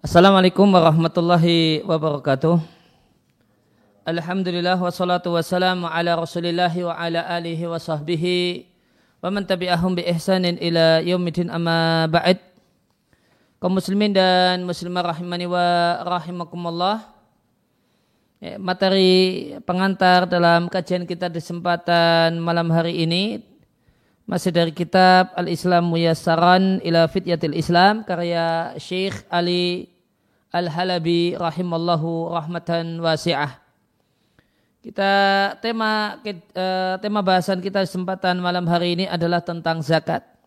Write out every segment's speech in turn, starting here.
Assalamualaikum warahmatullahi wabarakatuh. Alhamdulillah wassalatu wassalamu ala rasulillah wa ala alihi wa sahbihi wa man tabi'ahum bi ihsanin ila yaumidin amma ba'd. Kaum muslimin dan muslimah rahimani wa rahimakumullah. Ya, materi pengantar dalam kajian kita di kesempatan malam hari ini masih dari kitab Al-Islam Muyassaran ila Fityatil Islam karya Syekh Ali Al-Halabi rahimallahu rahmatan wasi'ah. Kita tema eh, tema bahasan kita di kesempatan malam hari ini adalah tentang zakat.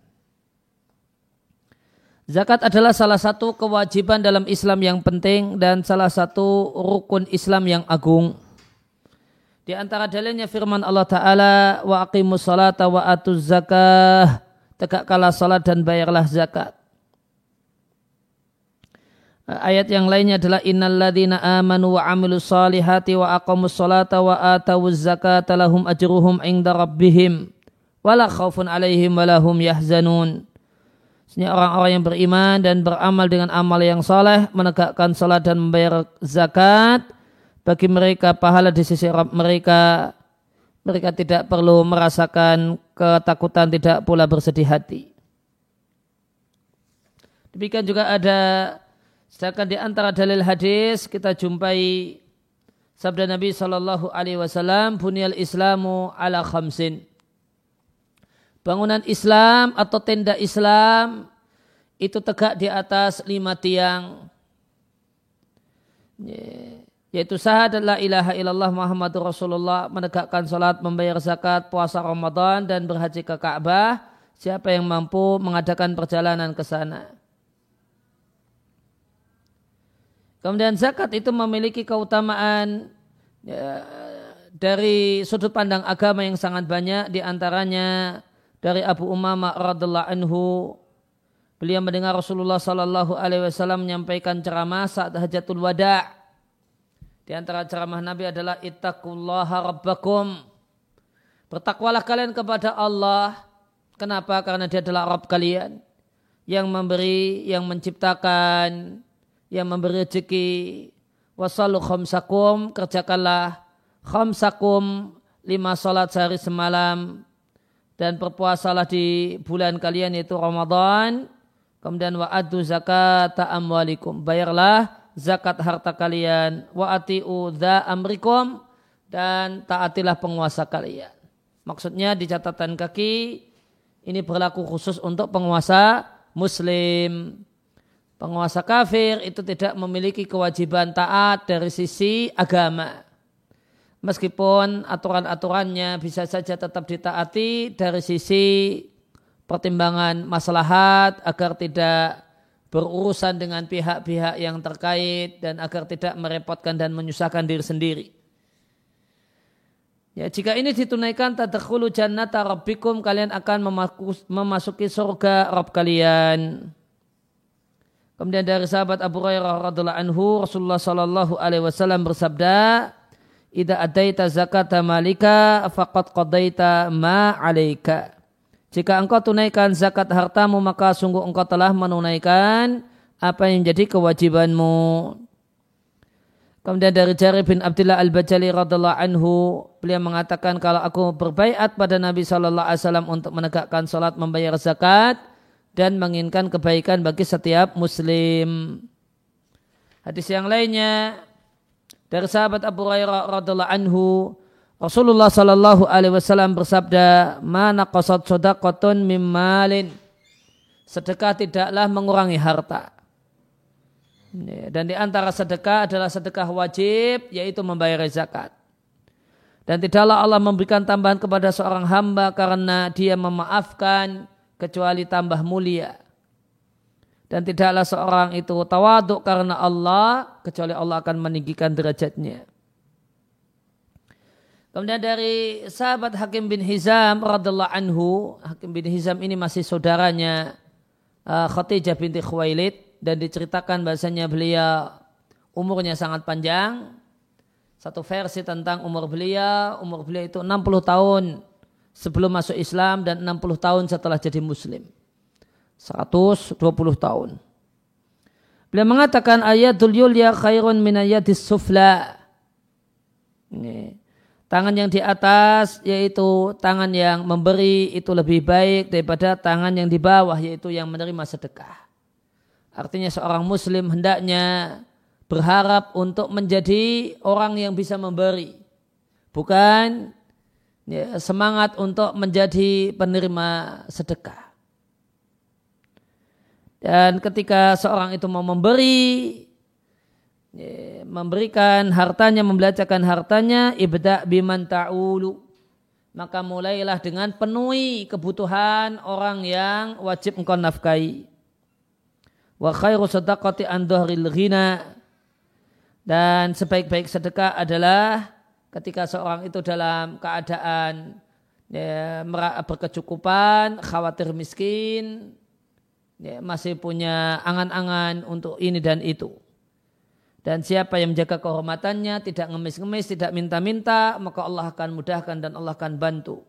Zakat adalah salah satu kewajiban dalam Islam yang penting dan salah satu rukun Islam yang agung. Di antara dalilnya firman Allah Ta'ala, wa aqimus salata wa atuz zakah, tegakkanlah salat dan bayarlah zakat. Ayat yang lainnya adalah innal ladzina amanu wa amilus salihati wa aqamus salata wa atawuz zakata lahum ajruhum inda rabbihim wala khaufun alaihim walahum yahzanun. Sesungguhnya orang-orang yang beriman dan beramal dengan amal yang soleh, menegakkan salat dan membayar zakat, bagi mereka pahala di sisi Rabb mereka, mereka tidak perlu merasakan ketakutan, tidak pula bersedih hati. Demikian juga ada, sedangkan di antara dalil hadis kita jumpai sabda Nabi Shallallahu Alaihi Wasallam, "Bunyal Islamu ala khamsin." Bangunan Islam atau tenda Islam itu tegak di atas lima tiang. Yaitu syahadat la ilaha illallah Muhammadur Rasulullah, menegakkan salat, membayar zakat, puasa Ramadan dan berhaji ke Ka'bah. Siapa yang mampu mengadakan perjalanan ke sana. Kemudian zakat itu memiliki keutamaan ya, dari sudut pandang agama yang sangat banyak di antaranya dari Abu Umamah radhiallahu anhu beliau mendengar Rasulullah sallallahu alaihi wasallam menyampaikan ceramah saat hajatul wada. Di antara ceramah Nabi adalah ittaqullaha rabbakum. Bertakwalah kalian kepada Allah. Kenapa? Karena dia adalah Rabb kalian. Yang memberi yang menciptakan yang memberi rezeki. Wasallu khamsakum kerjakanlah khamsakum lima salat sehari semalam dan berpuasalah di bulan kalian yaitu Ramadan. Kemudian wa adu zakat amwalikum. Bayarlah zakat harta kalian. Wa atiu dha amrikum. Dan taatilah penguasa kalian. Maksudnya di catatan kaki ini berlaku khusus untuk penguasa muslim. Penguasa kafir itu tidak memiliki kewajiban taat dari sisi agama meskipun aturan-aturannya bisa saja tetap ditaati dari sisi pertimbangan maslahat agar tidak berurusan dengan pihak-pihak yang terkait dan agar tidak merepotkan dan menyusahkan diri sendiri. Ya, jika ini ditunaikan tadakhulu jannata rabbikum kalian akan memasuki surga Rabb kalian. Kemudian dari sahabat Abu Hurairah radhiallahu anhu Rasulullah sallallahu alaihi wasallam bersabda, Ida adaita zakata malika faqad qadaita ma alaika. Jika engkau tunaikan zakat hartamu maka sungguh engkau telah menunaikan apa yang menjadi kewajibanmu. Kemudian dari Jari bin Abdullah Al-Bajali radhiallahu anhu beliau mengatakan kalau aku berbaiat pada Nabi sallallahu alaihi wasallam untuk menegakkan salat, membayar zakat dan menginginkan kebaikan bagi setiap muslim. Hadis yang lainnya dari sahabat Abu Hurairah radhiallahu anhu Rasulullah sallallahu alaihi wasallam bersabda, "Mana qasad sadaqatun mim malin?" Sedekah tidaklah mengurangi harta. Dan di antara sedekah adalah sedekah wajib yaitu membayar zakat. Dan tidaklah Allah memberikan tambahan kepada seorang hamba karena dia memaafkan kecuali tambah mulia dan tidaklah seorang itu tawaduk karena Allah kecuali Allah akan meninggikan derajatnya. Kemudian dari sahabat Hakim bin Hizam radhiallahu anhu, Hakim bin Hizam ini masih saudaranya uh, Khadijah binti Khuwailid dan diceritakan bahasanya beliau umurnya sangat panjang. Satu versi tentang umur beliau, umur beliau itu 60 tahun sebelum masuk Islam dan 60 tahun setelah jadi muslim. 120 tahun. Beliau mengatakan ayatul yulya khairun min ayatis sufla. Ini. Tangan yang di atas yaitu tangan yang memberi itu lebih baik daripada tangan yang di bawah yaitu yang menerima sedekah. Artinya seorang muslim hendaknya berharap untuk menjadi orang yang bisa memberi. Bukan ya, semangat untuk menjadi penerima sedekah. Dan ketika seorang itu mau memberi, memberikan hartanya, membelajarkan hartanya, ibda biman ta'ulu. Maka mulailah dengan penuhi kebutuhan orang yang wajib engkau nafkahi. Wa khairu sadaqati an ghina. Dan sebaik-baik sedekah adalah ketika seorang itu dalam keadaan ya, berkecukupan, khawatir miskin, ya, masih punya angan-angan untuk ini dan itu. Dan siapa yang menjaga kehormatannya, tidak ngemis-ngemis, tidak minta-minta, maka Allah akan mudahkan dan Allah akan bantu.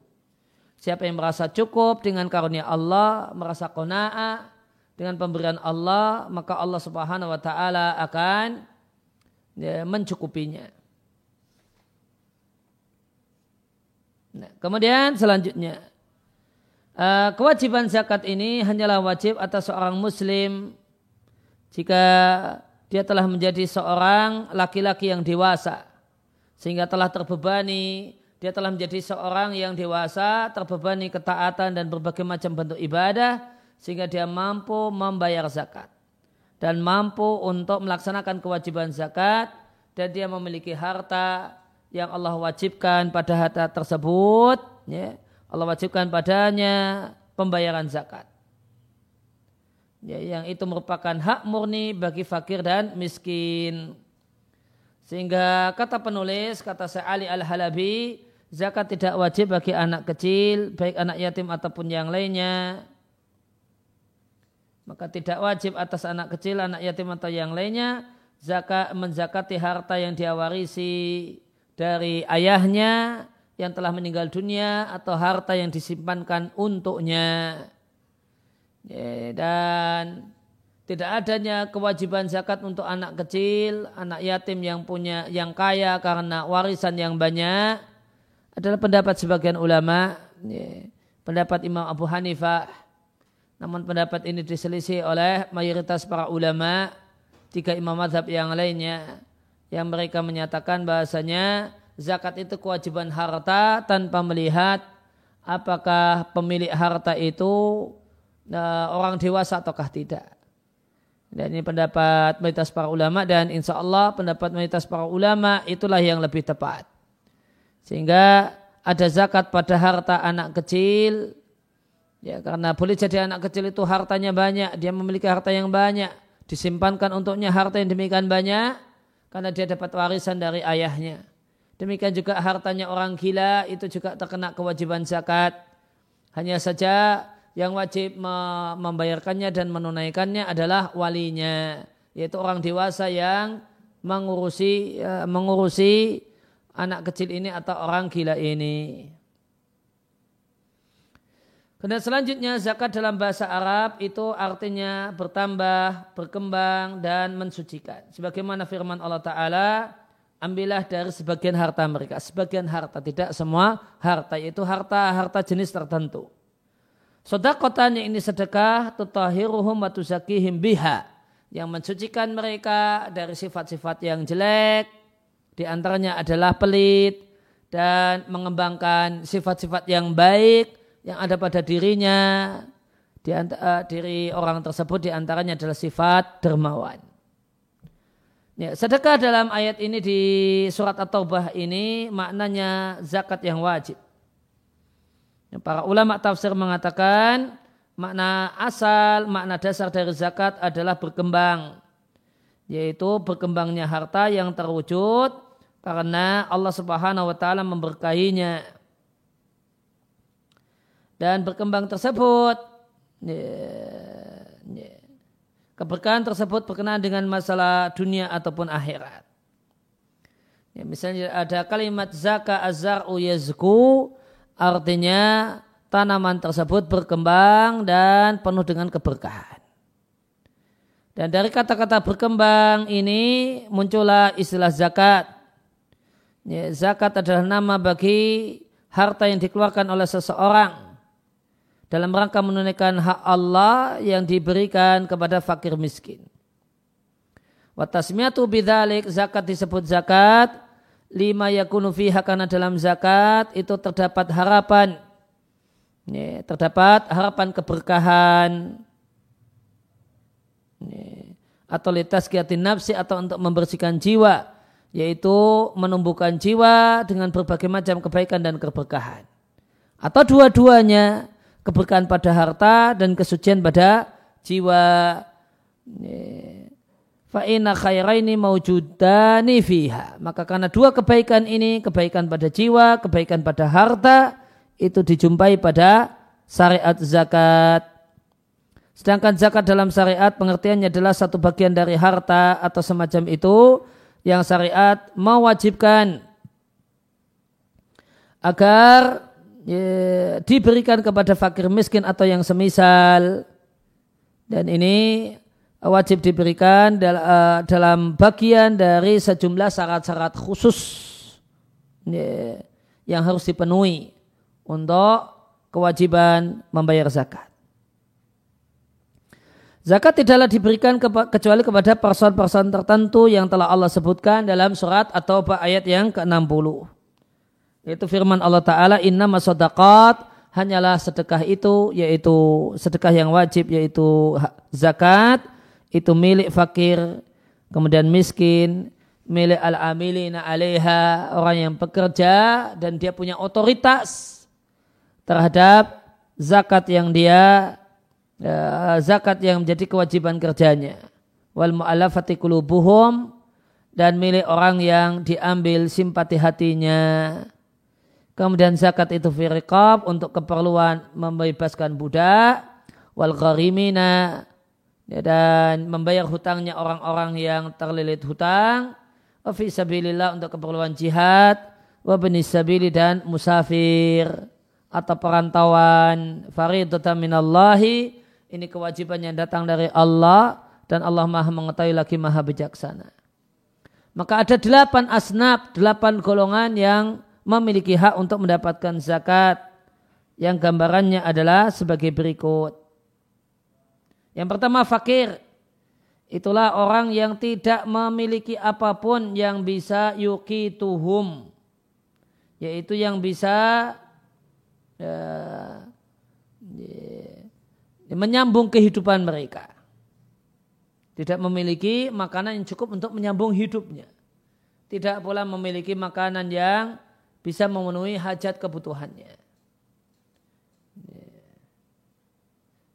Siapa yang merasa cukup dengan karunia Allah, merasa kona'ah dengan pemberian Allah, maka Allah subhanahu wa ta'ala akan ya, mencukupinya. Nah, kemudian selanjutnya, uh, kewajiban zakat ini hanyalah wajib atas seorang muslim. Jika dia telah menjadi seorang laki-laki yang dewasa sehingga telah terbebani dia telah menjadi seorang yang dewasa terbebani ketaatan dan berbagai macam bentuk ibadah sehingga dia mampu membayar zakat. Dan mampu untuk melaksanakan kewajiban zakat dan dia memiliki harta yang Allah wajibkan pada harta tersebut ya Allah wajibkan padanya pembayaran zakat ya, yang itu merupakan hak murni bagi fakir dan miskin. Sehingga kata penulis, kata saya Ali Al-Halabi, zakat tidak wajib bagi anak kecil, baik anak yatim ataupun yang lainnya. Maka tidak wajib atas anak kecil, anak yatim atau yang lainnya, zakat menzakati harta yang dia warisi dari ayahnya yang telah meninggal dunia atau harta yang disimpankan untuknya. Ya, dan tidak adanya kewajiban zakat untuk anak kecil, anak yatim yang punya yang kaya karena warisan yang banyak adalah pendapat sebagian ulama, pendapat Imam Abu Hanifah. Namun pendapat ini diselisih oleh mayoritas para ulama, tiga imam madhab yang lainnya, yang mereka menyatakan bahasanya zakat itu kewajiban harta tanpa melihat apakah pemilik harta itu uh, orang dewasa ataukah tidak. Dan ini pendapat mayoritas para ulama dan insya Allah pendapat mayoritas para ulama itulah yang lebih tepat. Sehingga ada zakat pada harta anak kecil. Ya karena boleh jadi anak kecil itu hartanya banyak, dia memiliki harta yang banyak, disimpankan untuknya harta yang demikian banyak karena dia dapat warisan dari ayahnya. Demikian juga hartanya orang gila itu juga terkena kewajiban zakat. Hanya saja yang wajib membayarkannya dan menunaikannya adalah walinya yaitu orang dewasa yang mengurusi ya, mengurusi anak kecil ini atau orang gila ini. Kemudian selanjutnya zakat dalam bahasa Arab itu artinya bertambah, berkembang dan mensucikan. Sebagaimana firman Allah Ta'ala, ambillah dari sebagian harta mereka. Sebagian harta, tidak semua harta, yaitu harta-harta jenis tertentu. Sodakotannya ini sedekah tutahiruhum wa tuzakihim biha yang mensucikan mereka dari sifat-sifat yang jelek di antaranya adalah pelit dan mengembangkan sifat-sifat yang baik yang ada pada dirinya di uh, diri orang tersebut di antaranya adalah sifat dermawan. Ya, sedekah dalam ayat ini di surat At-Taubah ini maknanya zakat yang wajib. Para ulama tafsir mengatakan makna asal, makna dasar dari zakat adalah berkembang. Yaitu berkembangnya harta yang terwujud karena Allah subhanahu wa ta'ala memberkahinya. Dan berkembang tersebut, ya, ya, keberkahan tersebut berkenaan dengan masalah dunia ataupun akhirat. Ya, misalnya ada kalimat zaka azar'u yazku artinya tanaman tersebut berkembang dan penuh dengan keberkahan. Dan dari kata-kata berkembang ini muncullah istilah zakat. Ya, zakat adalah nama bagi harta yang dikeluarkan oleh seseorang dalam rangka menunaikan hak Allah yang diberikan kepada fakir miskin. Watasmiatu bidzalik zakat disebut zakat. Lima yakunu fiha karena dalam zakat itu terdapat harapan. Ya, terdapat harapan keberkahan. Ya, atau litas kiatin nafsi atau untuk membersihkan jiwa yaitu menumbuhkan jiwa dengan berbagai macam kebaikan dan keberkahan. Atau dua-duanya keberkahan pada harta dan kesucian pada jiwa. Fa'ina khairaini mawjudani fiha. Maka karena dua kebaikan ini, kebaikan pada jiwa, kebaikan pada harta, itu dijumpai pada syariat zakat. Sedangkan zakat dalam syariat pengertiannya adalah satu bagian dari harta atau semacam itu yang syariat mewajibkan agar ya, diberikan kepada fakir miskin atau yang semisal dan ini wajib diberikan eh, dalam bagian dari sejumlah syarat-syarat khusus ya, yang harus dipenuhi untuk kewajiban membayar zakat. Zakat tidaklah diberikan kecuali kepada person-person tertentu yang telah Allah sebutkan dalam surat atau ayat yang ke-60. Yaitu firman Allah Ta'ala inna masodakat hanyalah sedekah itu yaitu sedekah yang wajib yaitu zakat itu milik fakir kemudian miskin milik al-amilina alaiha orang yang bekerja dan dia punya otoritas terhadap zakat yang dia ya, zakat yang menjadi kewajiban kerjanya. Wal mu'allafati dan milik orang yang diambil simpati hatinya Kemudian zakat itu firqab untuk keperluan membebaskan budak wal gharimina ya, dan membayar hutangnya orang-orang yang terlilit hutang fi sabilillah untuk keperluan jihad wa sabili dan musafir atau perantauan faridatan minallahi ini kewajiban yang datang dari Allah dan Allah maha mengetahui lagi maha bijaksana. Maka ada delapan asnaf delapan golongan yang memiliki hak untuk mendapatkan zakat yang gambarannya adalah sebagai berikut. Yang pertama fakir. Itulah orang yang tidak memiliki apa pun yang bisa yuki tuhum. Yaitu yang bisa ya, ya, menyambung kehidupan mereka. Tidak memiliki makanan yang cukup untuk menyambung hidupnya. Tidak pula memiliki makanan yang bisa memenuhi hajat kebutuhannya.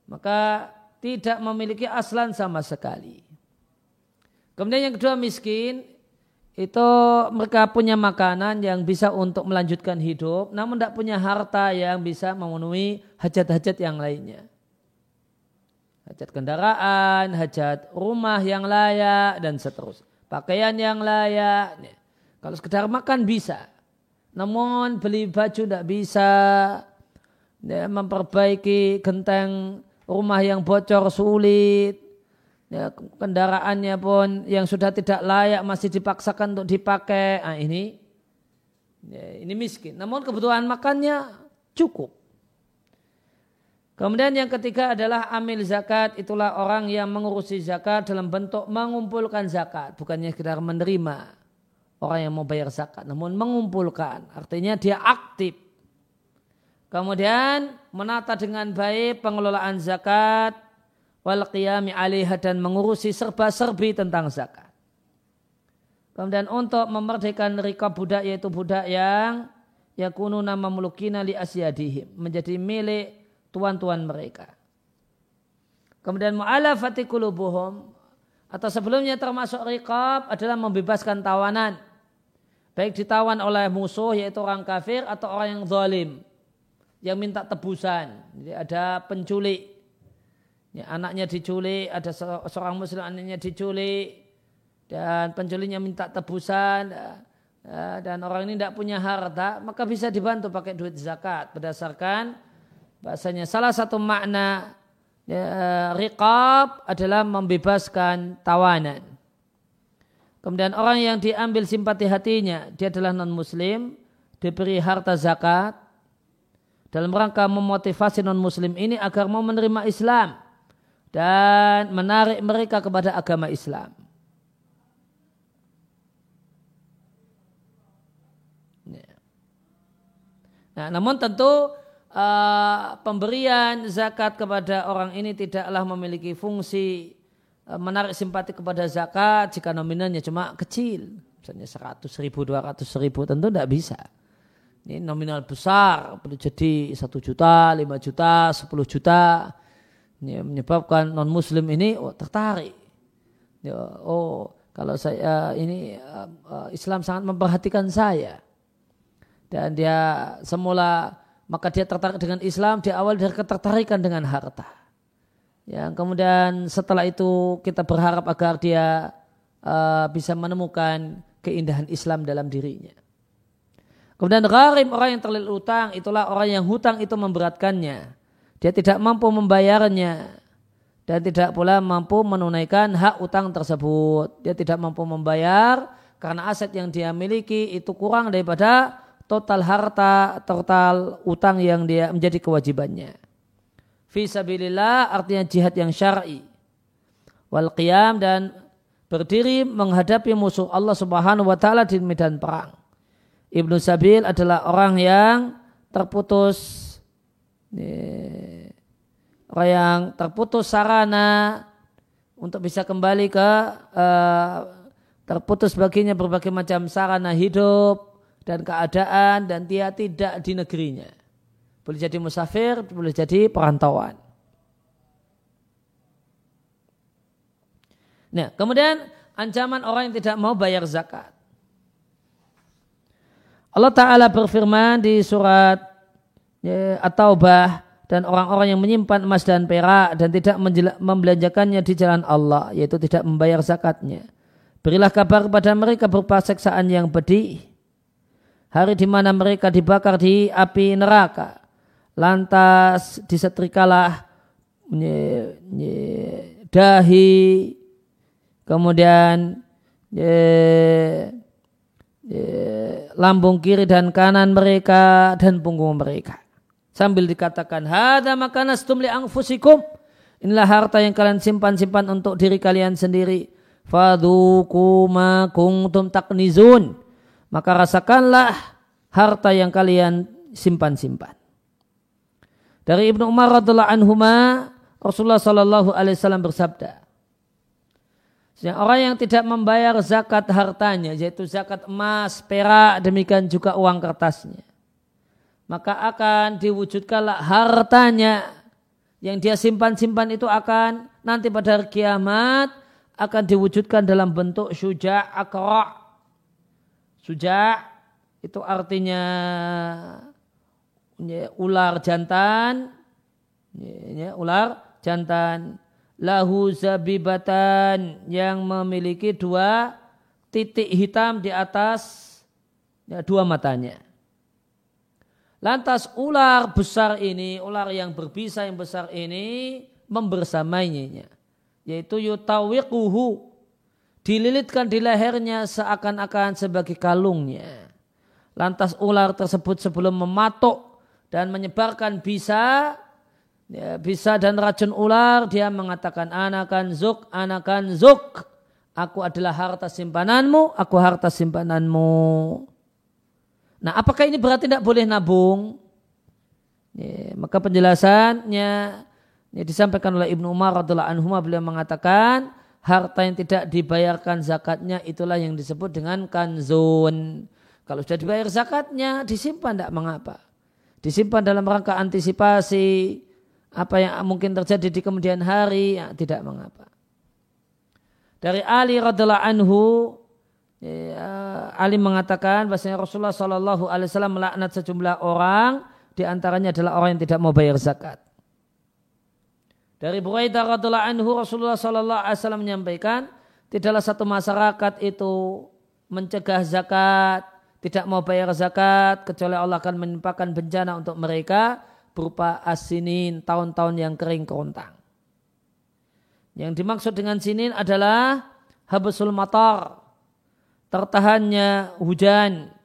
Maka tidak memiliki aslan sama sekali. Kemudian yang kedua miskin, itu mereka punya makanan yang bisa untuk melanjutkan hidup, namun tidak punya harta yang bisa memenuhi hajat-hajat yang lainnya. Hajat kendaraan, hajat rumah yang layak, dan seterusnya. Pakaian yang layak. Kalau sekedar makan bisa. Namun beli baju tidak bisa ya, memperbaiki genteng rumah yang bocor sulit. Ya, kendaraannya pun yang sudah tidak layak masih dipaksakan untuk dipakai. Nah, ini ya, ini miskin. Namun kebutuhan makannya cukup. Kemudian yang ketiga adalah amil zakat. Itulah orang yang mengurusi zakat dalam bentuk mengumpulkan zakat. Bukannya sekedar menerima orang yang mau bayar zakat, namun mengumpulkan, artinya dia aktif. Kemudian menata dengan baik pengelolaan zakat, wal qiyami alaiha dan mengurusi serba-serbi tentang zakat. Kemudian untuk memerdekakan rikab budak yaitu budak yang yakunu nama mulukina li asyadihim menjadi milik tuan-tuan mereka. Kemudian mu'alafati kulubuhum atau sebelumnya termasuk rikab adalah membebaskan tawanan baik ditawan oleh musuh yaitu orang kafir atau orang yang zalim yang minta tebusan. Jadi ada penculik, ya, anaknya diculik, ada seorang muslim anaknya diculik dan penculiknya minta tebusan. ya, dan orang ini tidak punya harta, maka bisa dibantu pakai duit zakat berdasarkan bahasanya salah satu makna ya, riqab adalah membebaskan tawanan. Kemudian orang yang diambil simpati hatinya, dia adalah non-muslim, diberi harta zakat, dalam rangka memotivasi non-muslim ini agar mau menerima Islam dan menarik mereka kepada agama Islam. Ya. Nah, namun tentu uh, pemberian zakat kepada orang ini tidaklah memiliki fungsi menarik simpati kepada zakat jika nominalnya cuma kecil, misalnya 100 ribu, 200 ribu tentu tidak bisa. Ini nominal besar, boleh jadi satu juta, lima juta, sepuluh juta. Ini menyebabkan non Muslim ini oh, tertarik. Ya, oh, kalau saya ini uh, Islam sangat memperhatikan saya dan dia semula maka dia tertarik dengan Islam di awal dari ketertarikan dengan harta. Yang kemudian setelah itu kita berharap agar dia uh, bisa menemukan keindahan Islam dalam dirinya. Kemudian gharim orang yang terlilit utang itulah orang yang hutang itu memberatkannya. Dia tidak mampu membayarnya dan tidak pula mampu menunaikan hak utang tersebut. Dia tidak mampu membayar karena aset yang dia miliki itu kurang daripada total harta, total utang yang dia menjadi kewajibannya. Fisabilillah artinya jihad yang syar'i. Wal qiyam dan berdiri menghadapi musuh Allah Subhanahu wa taala di medan perang. Ibnu Sabil adalah orang yang terputus orang yang terputus sarana untuk bisa kembali ke uh, terputus baginya berbagai macam sarana hidup dan keadaan dan dia tidak di negerinya. Boleh jadi musafir, boleh jadi perantauan. Nah, kemudian ancaman orang yang tidak mau bayar zakat. Allah Ta'ala berfirman di surat ya, At-Taubah dan orang-orang yang menyimpan emas dan perak dan tidak membelanjakannya di jalan Allah yaitu tidak membayar zakatnya. Berilah kabar kepada mereka berupa seksaan yang pedih. Hari di mana mereka dibakar di api neraka. Lantas disetrikalah nye, nye, dahi, kemudian nye, lambung kiri dan kanan mereka dan punggung mereka. Sambil dikatakan, Hada makanastum li angfusikum. Inilah harta yang kalian simpan-simpan untuk diri kalian sendiri. Fadhuku ma kuntum taknizun. Maka rasakanlah harta yang kalian simpan-simpan. Dari Ibnu Umar radhiallahu anhuma Rasulullah sallallahu alaihi wasallam bersabda, orang yang tidak membayar zakat hartanya, yaitu zakat emas, perak, demikian juga uang kertasnya. Maka akan diwujudkanlah hartanya yang dia simpan-simpan itu akan nanti pada hari kiamat akan diwujudkan dalam bentuk suja akra. Suja itu artinya ya, ular jantan, ular jantan lahu zabibatan yang memiliki dua titik hitam di atas ya, dua matanya. Lantas ular besar ini, ular yang berbisa yang besar ini membersamainya. Yaitu yutawiquhu. Dililitkan di lehernya seakan-akan sebagai kalungnya. Lantas ular tersebut sebelum mematuk dan menyebarkan bisa ya, bisa dan racun ular. Dia mengatakan anakan zuk anakan zuk. Aku adalah harta simpananmu aku harta simpananmu. Nah apakah ini berarti tidak boleh nabung? Ya, maka penjelasannya ya, disampaikan oleh Ibnu Umar radhiallahu anhu. Beliau mengatakan harta yang tidak dibayarkan zakatnya itulah yang disebut dengan kanzun. Kalau sudah dibayar zakatnya disimpan tidak mengapa disimpan dalam rangka antisipasi apa yang mungkin terjadi di kemudian hari ya, tidak mengapa. Dari Ali radhiallahu anhu ya, Ali mengatakan bahasanya Rasulullah Shallallahu Alaihi Wasallam melaknat sejumlah orang di antaranya adalah orang yang tidak mau bayar zakat. Dari Buraidah radhiallahu anhu Rasulullah Shallallahu Alaihi Wasallam menyampaikan tidaklah satu masyarakat itu mencegah zakat tidak mau bayar zakat kecuali Allah akan menimpakan bencana untuk mereka berupa asinin tahun-tahun yang kering kerontang. Yang dimaksud dengan sinin adalah habsul matar, tertahannya hujan,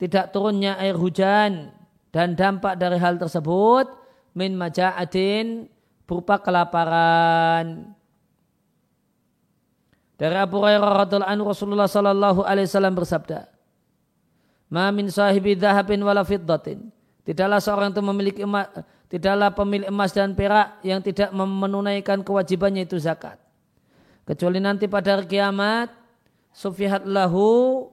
tidak turunnya air hujan dan dampak dari hal tersebut min maja'atin berupa kelaparan. Dari Abu Hurairah radhiallahu anhu Rasulullah sallallahu alaihi wasallam bersabda, "Ma min sahibi dhahabin wala fiddatin." Tidaklah seorang itu memiliki emas, tidaklah pemilik emas dan perak yang tidak menunaikan kewajibannya itu zakat. Kecuali nanti pada hari kiamat sufihat lahu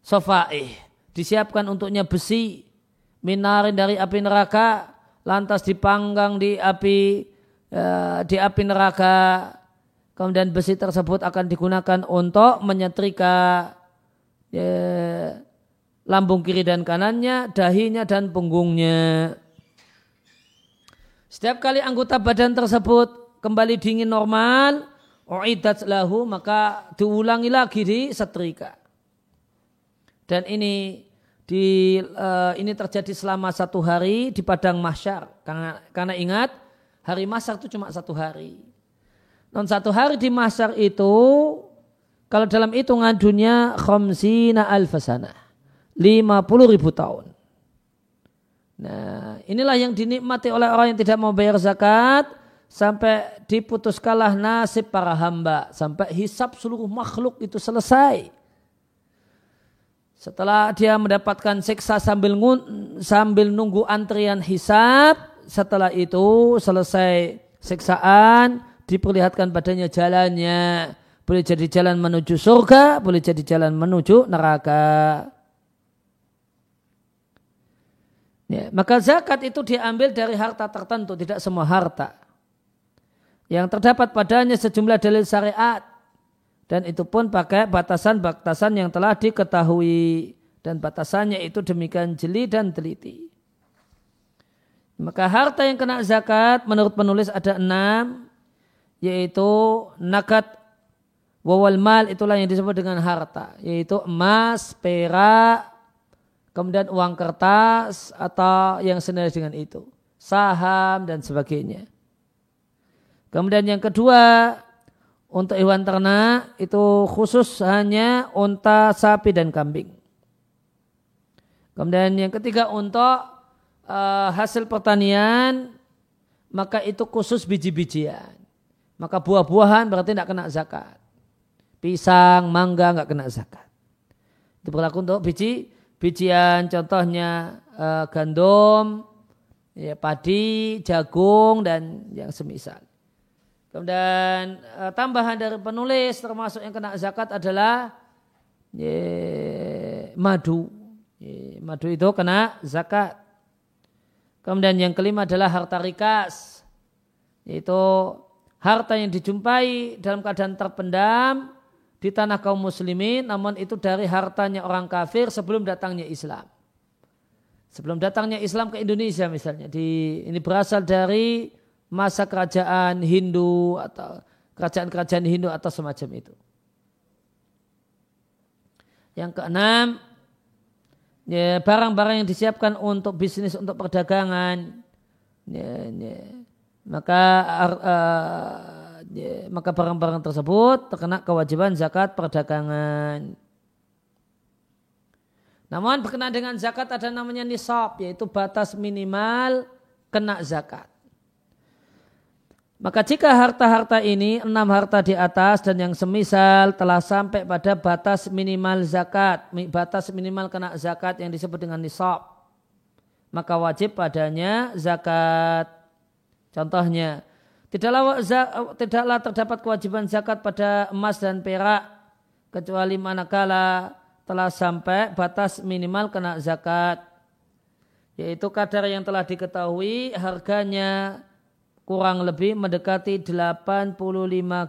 sofaih. Disiapkan untuknya besi minarin dari api neraka lantas dipanggang di api uh, di api neraka Kemudian besi tersebut akan digunakan untuk menyetrika ya, lambung kiri dan kanannya, dahinya dan punggungnya. Setiap kali anggota badan tersebut kembali dingin normal, uidat lahu maka diulangi lagi di setrika. Dan ini di uh, ini terjadi selama satu hari di padang mahsyar karena karena ingat hari mahsyar itu cuma satu hari. Non satu hari di masar itu kalau dalam hitungan dunia khamsina alfasana. 50 ribu tahun. Nah inilah yang dinikmati oleh orang yang tidak mau bayar zakat sampai diputus kalah nasib para hamba sampai hisap seluruh makhluk itu selesai. Setelah dia mendapatkan siksa sambil sambil nunggu antrian hisap, setelah itu selesai siksaan, diperlihatkan padanya jalannya. Boleh jadi jalan menuju surga, boleh jadi jalan menuju neraka. Ya, maka zakat itu diambil dari harta tertentu, tidak semua harta. Yang terdapat padanya sejumlah dalil syariat. Dan itu pun pakai batasan-batasan yang telah diketahui. Dan batasannya itu demikian jeli dan teliti. Maka harta yang kena zakat menurut penulis ada enam yaitu nakat wawal mal itulah yang disebut dengan harta yaitu emas, perak, kemudian uang kertas atau yang senada dengan itu, saham dan sebagainya. Kemudian yang kedua untuk hewan ternak itu khusus hanya unta, sapi dan kambing. Kemudian yang ketiga untuk uh, hasil pertanian maka itu khusus biji-bijian. Maka buah-buahan berarti tidak kena zakat. Pisang, mangga nggak kena zakat. Itu berlaku untuk biji, bijian contohnya uh, gandum, ya, padi, jagung dan yang semisal. Kemudian uh, tambahan dari penulis termasuk yang kena zakat adalah ya, madu. Ya, madu itu kena zakat. Kemudian yang kelima adalah harta rikas, yaitu harta yang dijumpai dalam keadaan terpendam di tanah kaum muslimin namun itu dari hartanya orang kafir sebelum datangnya Islam. Sebelum datangnya Islam ke Indonesia misalnya di ini berasal dari masa kerajaan Hindu atau kerajaan-kerajaan Hindu atau semacam itu. Yang keenam, ya, barang-barang yang disiapkan untuk bisnis untuk perdagangan, ya, ya, maka uh, maka barang-barang tersebut terkena kewajiban zakat perdagangan. Namun berkenaan dengan zakat ada namanya nisab yaitu batas minimal kena zakat. Maka jika harta-harta ini enam harta di atas dan yang semisal telah sampai pada batas minimal zakat, batas minimal kena zakat yang disebut dengan nisab, maka wajib padanya zakat. Contohnya, tidaklah, tidaklah terdapat kewajiban zakat pada emas dan perak kecuali manakala telah sampai batas minimal kena zakat. Yaitu kadar yang telah diketahui harganya kurang lebih mendekati 85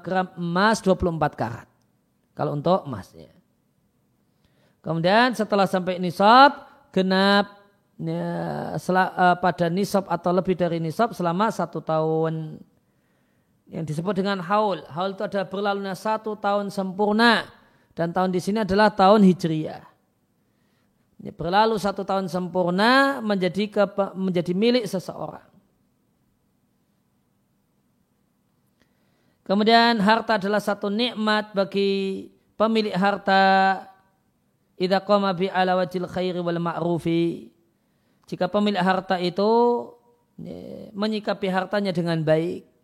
gram emas 24 karat. Kalau untuk emasnya. Kemudian setelah sampai nisab genap ya, sel, uh, pada nisab atau lebih dari nisab selama satu tahun yang disebut dengan haul. Haul itu adalah berlalunya satu tahun sempurna dan tahun di sini adalah tahun hijriyah. berlalu satu tahun sempurna menjadi ke, menjadi milik seseorang. Kemudian harta adalah satu nikmat bagi pemilik harta idza qama bi ala wajil khairi wal ma'rufi. Jika pemilik harta itu menyikapi hartanya dengan baik,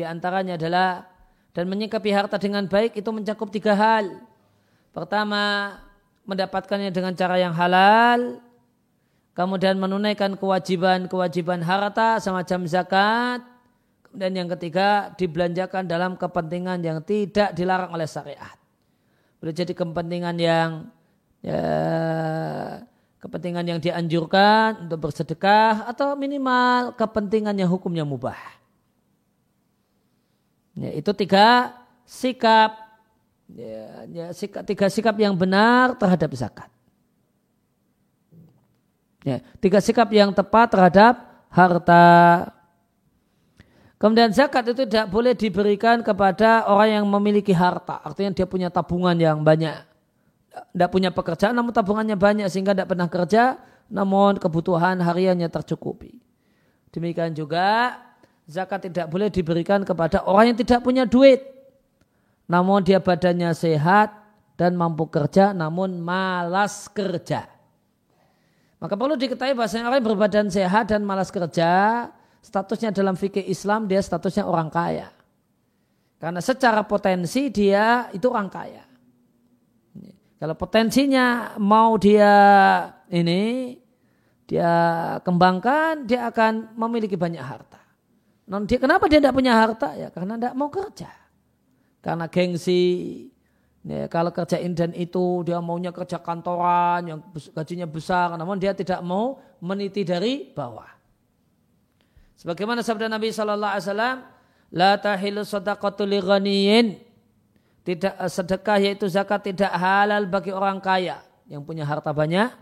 di antaranya adalah dan menyikapi harta dengan baik itu mencakup tiga hal. Pertama, mendapatkannya dengan cara yang halal, kemudian menunaikan kewajiban-kewajiban harta semacam zakat, dan yang ketiga, dibelanjakan dalam kepentingan yang tidak dilarang oleh syariat. Boleh jadi kepentingan yang ya, kepentingan yang dianjurkan untuk bersedekah atau minimal kepentingan yang hukumnya mubah. Ya, itu tiga sikap, ya, ya, sikap tiga sikap yang benar terhadap zakat. Ya, tiga sikap yang tepat terhadap harta. Kemudian zakat itu tidak boleh diberikan kepada orang yang memiliki harta. Artinya dia punya tabungan yang banyak. Tidak punya pekerjaan namun tabungannya banyak sehingga tidak pernah kerja. Namun kebutuhan hariannya tercukupi. Demikian juga zakat tidak boleh diberikan kepada orang yang tidak punya duit. Namun dia badannya sehat dan mampu kerja namun malas kerja. Maka perlu diketahui bahasanya orang yang berbadan sehat dan malas kerja statusnya dalam fikih Islam dia statusnya orang kaya. Karena secara potensi dia itu orang kaya. Kalau potensinya mau dia ini dia kembangkan, dia akan memiliki banyak harta. Non dia kenapa dia tidak punya harta? Ya karena tidak mau kerja. Karena gengsi. Ya, kalau kerja dan itu dia maunya kerja kantoran yang gajinya besar, namun dia tidak mau meniti dari bawah. Sebagaimana sabda Nabi Shallallahu Alaihi Wasallam, la tahilu sadaqatu li Tidak sedekah yaitu zakat tidak halal bagi orang kaya yang punya harta banyak.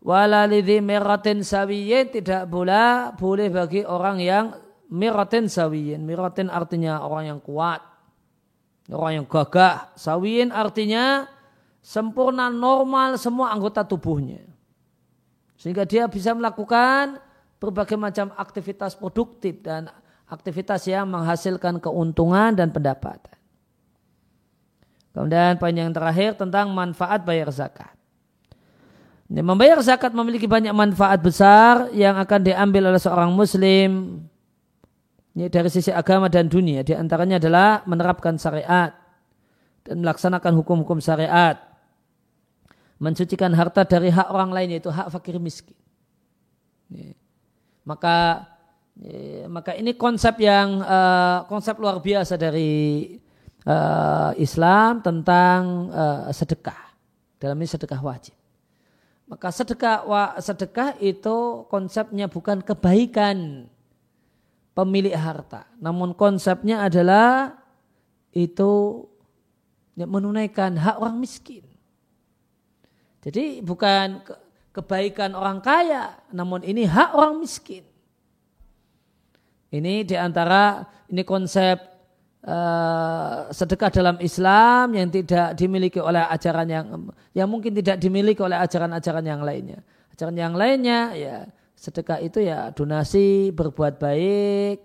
Wala lidhi miratin sawiyin tidak pula boleh bagi orang yang miratin sawiyin. Miratin artinya orang yang kuat. Orang yang gagah. Sawiyin artinya sempurna normal semua anggota tubuhnya. Sehingga dia bisa melakukan berbagai macam aktivitas produktif dan aktivitas yang menghasilkan keuntungan dan pendapatan. Kemudian poin yang terakhir tentang manfaat bayar zakat. Membayar zakat memiliki banyak manfaat besar yang akan diambil oleh seorang muslim ini dari sisi agama dan dunia. Di antaranya adalah menerapkan syariat dan melaksanakan hukum-hukum syariat. Mencucikan harta dari hak orang lain yaitu hak fakir miskin. Maka maka ini konsep yang uh, konsep luar biasa dari uh, Islam tentang uh, sedekah. Dalam ini sedekah wajib. Maka sedekah sedekah itu konsepnya bukan kebaikan pemilik harta, namun konsepnya adalah itu ya, menunaikan hak orang miskin. Jadi bukan kebaikan orang kaya, namun ini hak orang miskin. Ini di antara ini konsep uh, sedekah dalam Islam yang tidak dimiliki oleh ajaran yang yang mungkin tidak dimiliki oleh ajaran-ajaran yang lainnya. Ajaran yang lainnya ya sedekah itu ya donasi berbuat baik.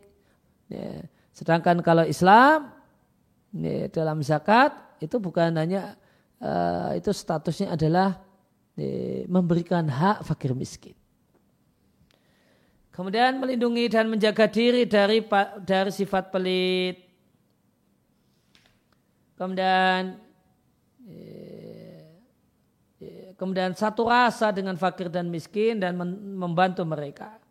Ya. Sedangkan kalau Islam ya, dalam zakat itu bukan hanya uh, itu statusnya adalah memberikan hak fakir miskin. Kemudian melindungi dan menjaga diri dari dari sifat pelit. Kemudian kemudian satu rasa dengan fakir dan miskin dan membantu mereka.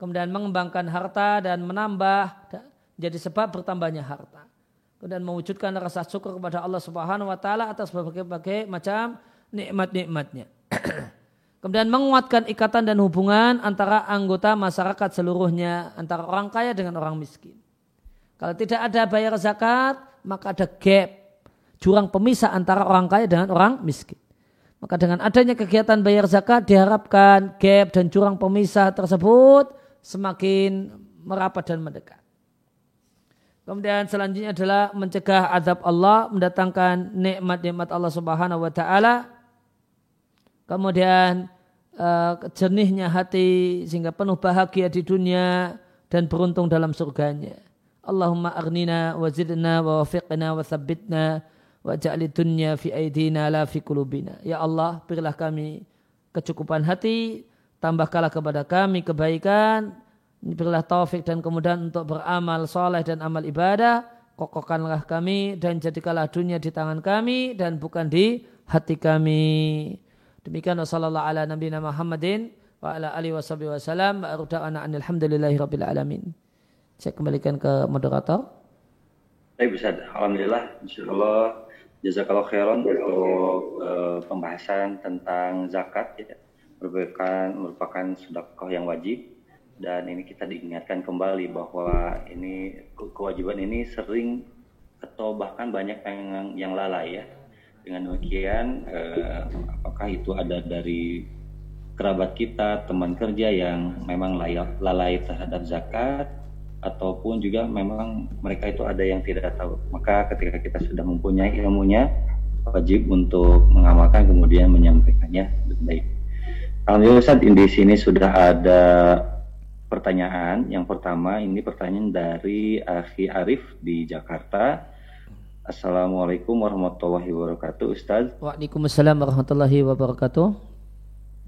Kemudian mengembangkan harta dan menambah jadi sebab bertambahnya harta. Kemudian mewujudkan rasa syukur kepada Allah Subhanahu wa taala atas berbagai-bagai macam nikmat-nikmatnya. Kemudian menguatkan ikatan dan hubungan antara anggota masyarakat seluruhnya, antara orang kaya dengan orang miskin. Kalau tidak ada bayar zakat, maka ada gap, jurang pemisah antara orang kaya dengan orang miskin. Maka dengan adanya kegiatan bayar zakat diharapkan gap dan jurang pemisah tersebut semakin merapat dan mendekat. Kemudian selanjutnya adalah mencegah azab Allah, mendatangkan nikmat-nikmat Allah Subhanahu wa taala kemudian uh, jernihnya hati sehingga penuh bahagia di dunia dan beruntung dalam surganya. Allahumma aghnina wa zidna wa wafiqna wa thabbitna wa ja'li dunya fi aidina la fi kulubina. Ya Allah, berilah kami kecukupan hati, tambahkanlah kepada kami kebaikan, berilah taufik dan kemudian untuk beramal soleh dan amal ibadah, kokohkanlah kami dan jadikanlah dunia di tangan kami dan bukan di hati kami. Demikian wasallallahu ala nabiyina Muhammadin wa ala alihi wasallam wa aruda'ana alhamdulillahi rabbil alamin. Saya kembalikan ke moderator. Baik Ustaz, Alhamdulillah, insyaallah jazakallah khairan untuk uh, pembahasan tentang zakat ya. merupakan merupakan sedekah yang wajib. Dan ini kita diingatkan kembali bahwa ini kewajiban ini sering atau bahkan banyak yang yang lalai ya. Dengan demikian eh, apakah itu ada dari kerabat kita teman kerja yang memang layak lalai terhadap zakat ataupun juga memang mereka itu ada yang tidak tahu maka ketika kita sudah mempunyai ilmunya wajib untuk mengamalkan kemudian menyampaikannya baik Alhamdulillah Ustaz di sini sudah ada pertanyaan. Yang pertama ini pertanyaan dari Akhi Arif di Jakarta. Assalamualaikum warahmatullahi wabarakatuh, Ustaz. Waalaikumsalam warahmatullahi wabarakatuh.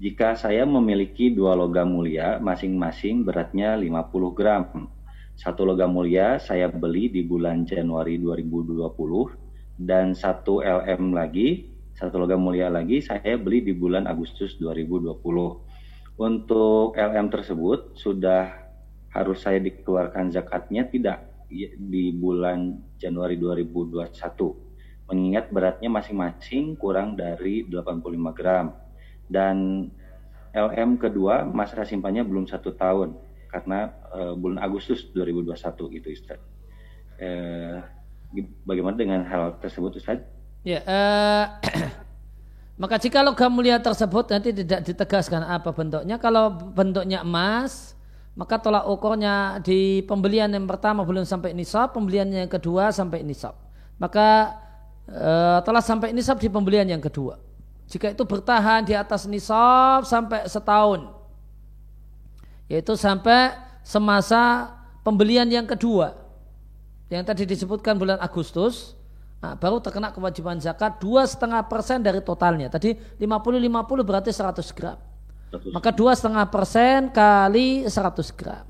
Jika saya memiliki dua logam mulia, masing-masing beratnya 50 gram. Satu logam mulia saya beli di bulan Januari 2020 dan satu LM lagi, satu logam mulia lagi saya beli di bulan Agustus 2020 untuk LM tersebut sudah harus saya dikeluarkan zakatnya tidak di bulan Januari 2021 mengingat beratnya masing-masing kurang dari 85 gram. Dan LM kedua masa simpannya belum satu tahun karena uh, bulan Agustus 2021 gitu Ustaz. Uh, bagaimana dengan hal tersebut Ustaz? Ya, uh, Maka jika logam mulia tersebut nanti tidak ditegaskan apa bentuknya. Kalau bentuknya emas, maka tolak ukurnya di pembelian yang pertama belum sampai nisab, pembelian yang kedua sampai nisab. Maka e, telah sampai nisab di pembelian yang kedua. Jika itu bertahan di atas nisab sampai setahun, yaitu sampai semasa pembelian yang kedua, yang tadi disebutkan bulan Agustus, Nah, baru terkena kewajiban zakat dua setengah persen dari totalnya. Tadi 50-50 berarti 100 gram. Maka dua setengah persen kali 100 gram.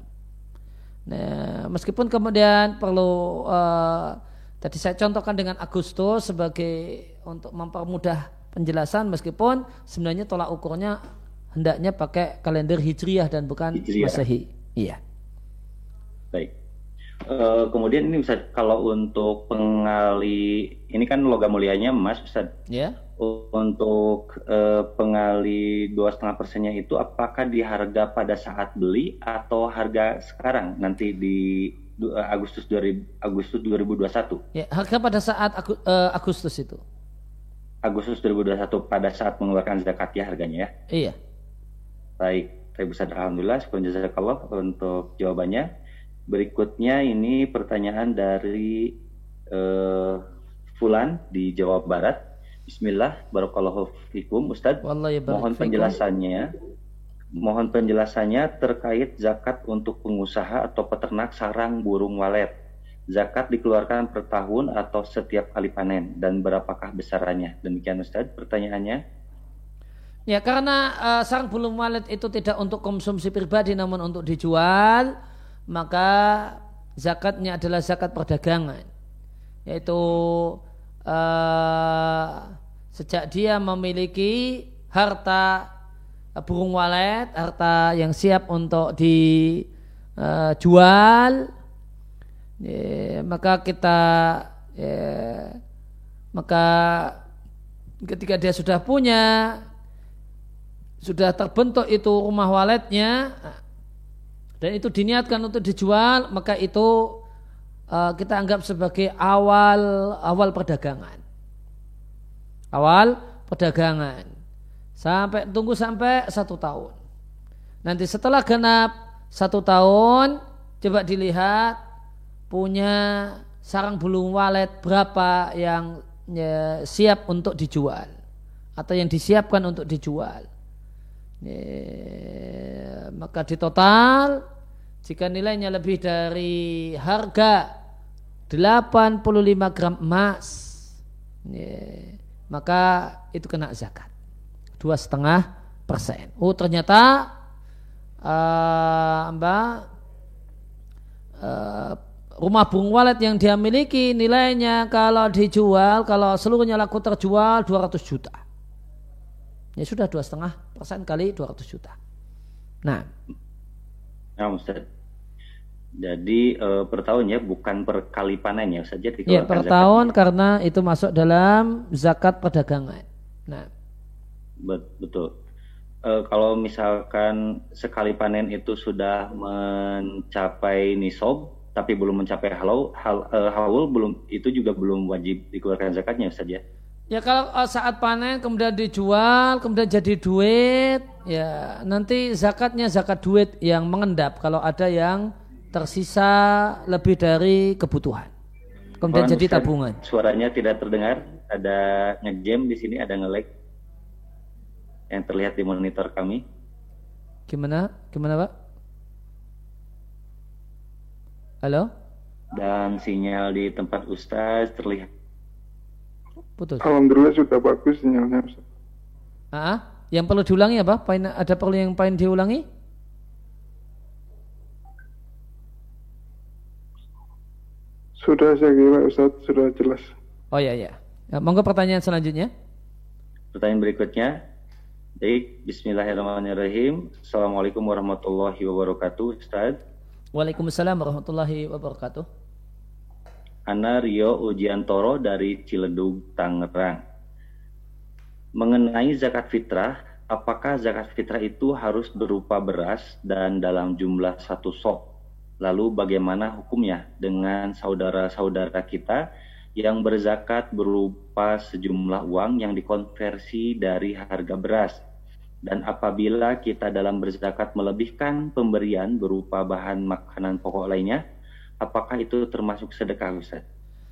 Nah, meskipun kemudian perlu uh, tadi saya contohkan dengan Agustus sebagai untuk mempermudah penjelasan meskipun sebenarnya tolak ukurnya hendaknya pakai kalender hijriah dan bukan hijriah. masehi. Iya. Baik. Uh, kemudian ini bisa kalau untuk pengali ini kan logam mulianya emas Ustaz. Ya. Yeah. Untuk uh, pengali dua setengah persennya itu apakah di harga pada saat beli atau harga sekarang nanti di uh, Agustus 2000 Agustus 2021? Ya, harga pada saat uh, Agustus itu. Agustus 2021 pada saat mengeluarkan zakat ya harganya ya. Iya. Baik, Baik Ustaz Alhamdulillah, sekian jazakallah untuk jawabannya. Berikutnya ini pertanyaan dari uh, Fulan di Jawa Barat. Bismillah, barakallahu fikum Ustadz. Mohon penjelasannya. Mohon penjelasannya terkait zakat untuk pengusaha atau peternak sarang burung walet. Zakat dikeluarkan per tahun atau setiap kali panen dan berapakah besarannya? Demikian Ustadz pertanyaannya. Ya karena uh, sarang burung walet itu tidak untuk konsumsi pribadi namun untuk dijual maka zakatnya adalah zakat perdagangan. Yaitu uh, sejak dia memiliki harta burung walet harta yang siap untuk dijual ya, maka kita ya, maka ketika dia sudah punya sudah terbentuk itu rumah waletnya dan itu diniatkan untuk dijual maka itu uh, kita anggap sebagai awal awal perdagangan. Awal perdagangan. Sampai tunggu sampai satu tahun. Nanti setelah genap satu tahun coba dilihat punya sarang bulung walet berapa yang ya, siap untuk dijual. Atau yang disiapkan untuk dijual. Ya, maka di total jika nilainya lebih dari harga 85 gram emas ya, maka itu kena zakat dua setengah persen. Oh ternyata uh, mbak uh, rumah burung walet yang dia miliki nilainya kalau dijual kalau seluruhnya laku terjual 200 juta. Ya sudah dua setengah persen kali 200 juta. Nah. Nah, Ustaz. Jadi e, per tahun ya, bukan per kali panen ya saja Ya, per zakat. tahun karena itu masuk dalam zakat perdagangan. Nah. Betul. E, kalau misalkan sekali panen itu sudah mencapai nisob, tapi belum mencapai halau, hal, e, haul belum itu juga belum wajib dikeluarkan zakatnya saja. Ya kalau saat panen kemudian dijual, kemudian jadi duit, ya nanti zakatnya zakat duit yang mengendap kalau ada yang tersisa lebih dari kebutuhan. Kemudian jadi tabungan. Suaranya tidak terdengar, ada ngejam di sini, ada ngelag yang terlihat di monitor kami. Gimana? Gimana Pak? Halo? Dan sinyal di tempat Ustaz terlihat. Putus. Alhamdulillah sudah bagus sinyalnya Ustaz. Ah, yang perlu diulangi apa? Poin ada perlu yang paling diulangi? Sudah saya kira Ustaz sudah jelas. Oh ya ya. ya monggo pertanyaan selanjutnya. Pertanyaan berikutnya. Baik, Bismillahirrahmanirrahim. Assalamualaikum warahmatullahi wabarakatuh, Ustaz. Waalaikumsalam warahmatullahi wabarakatuh. Ana Rio Ujiantoro dari Ciledug, Tangerang. Mengenai zakat fitrah, apakah zakat fitrah itu harus berupa beras dan dalam jumlah satu sok Lalu bagaimana hukumnya dengan saudara-saudara kita yang berzakat berupa sejumlah uang yang dikonversi dari harga beras? Dan apabila kita dalam berzakat melebihkan pemberian berupa bahan makanan pokok lainnya, apakah itu termasuk sedekah Ustaz?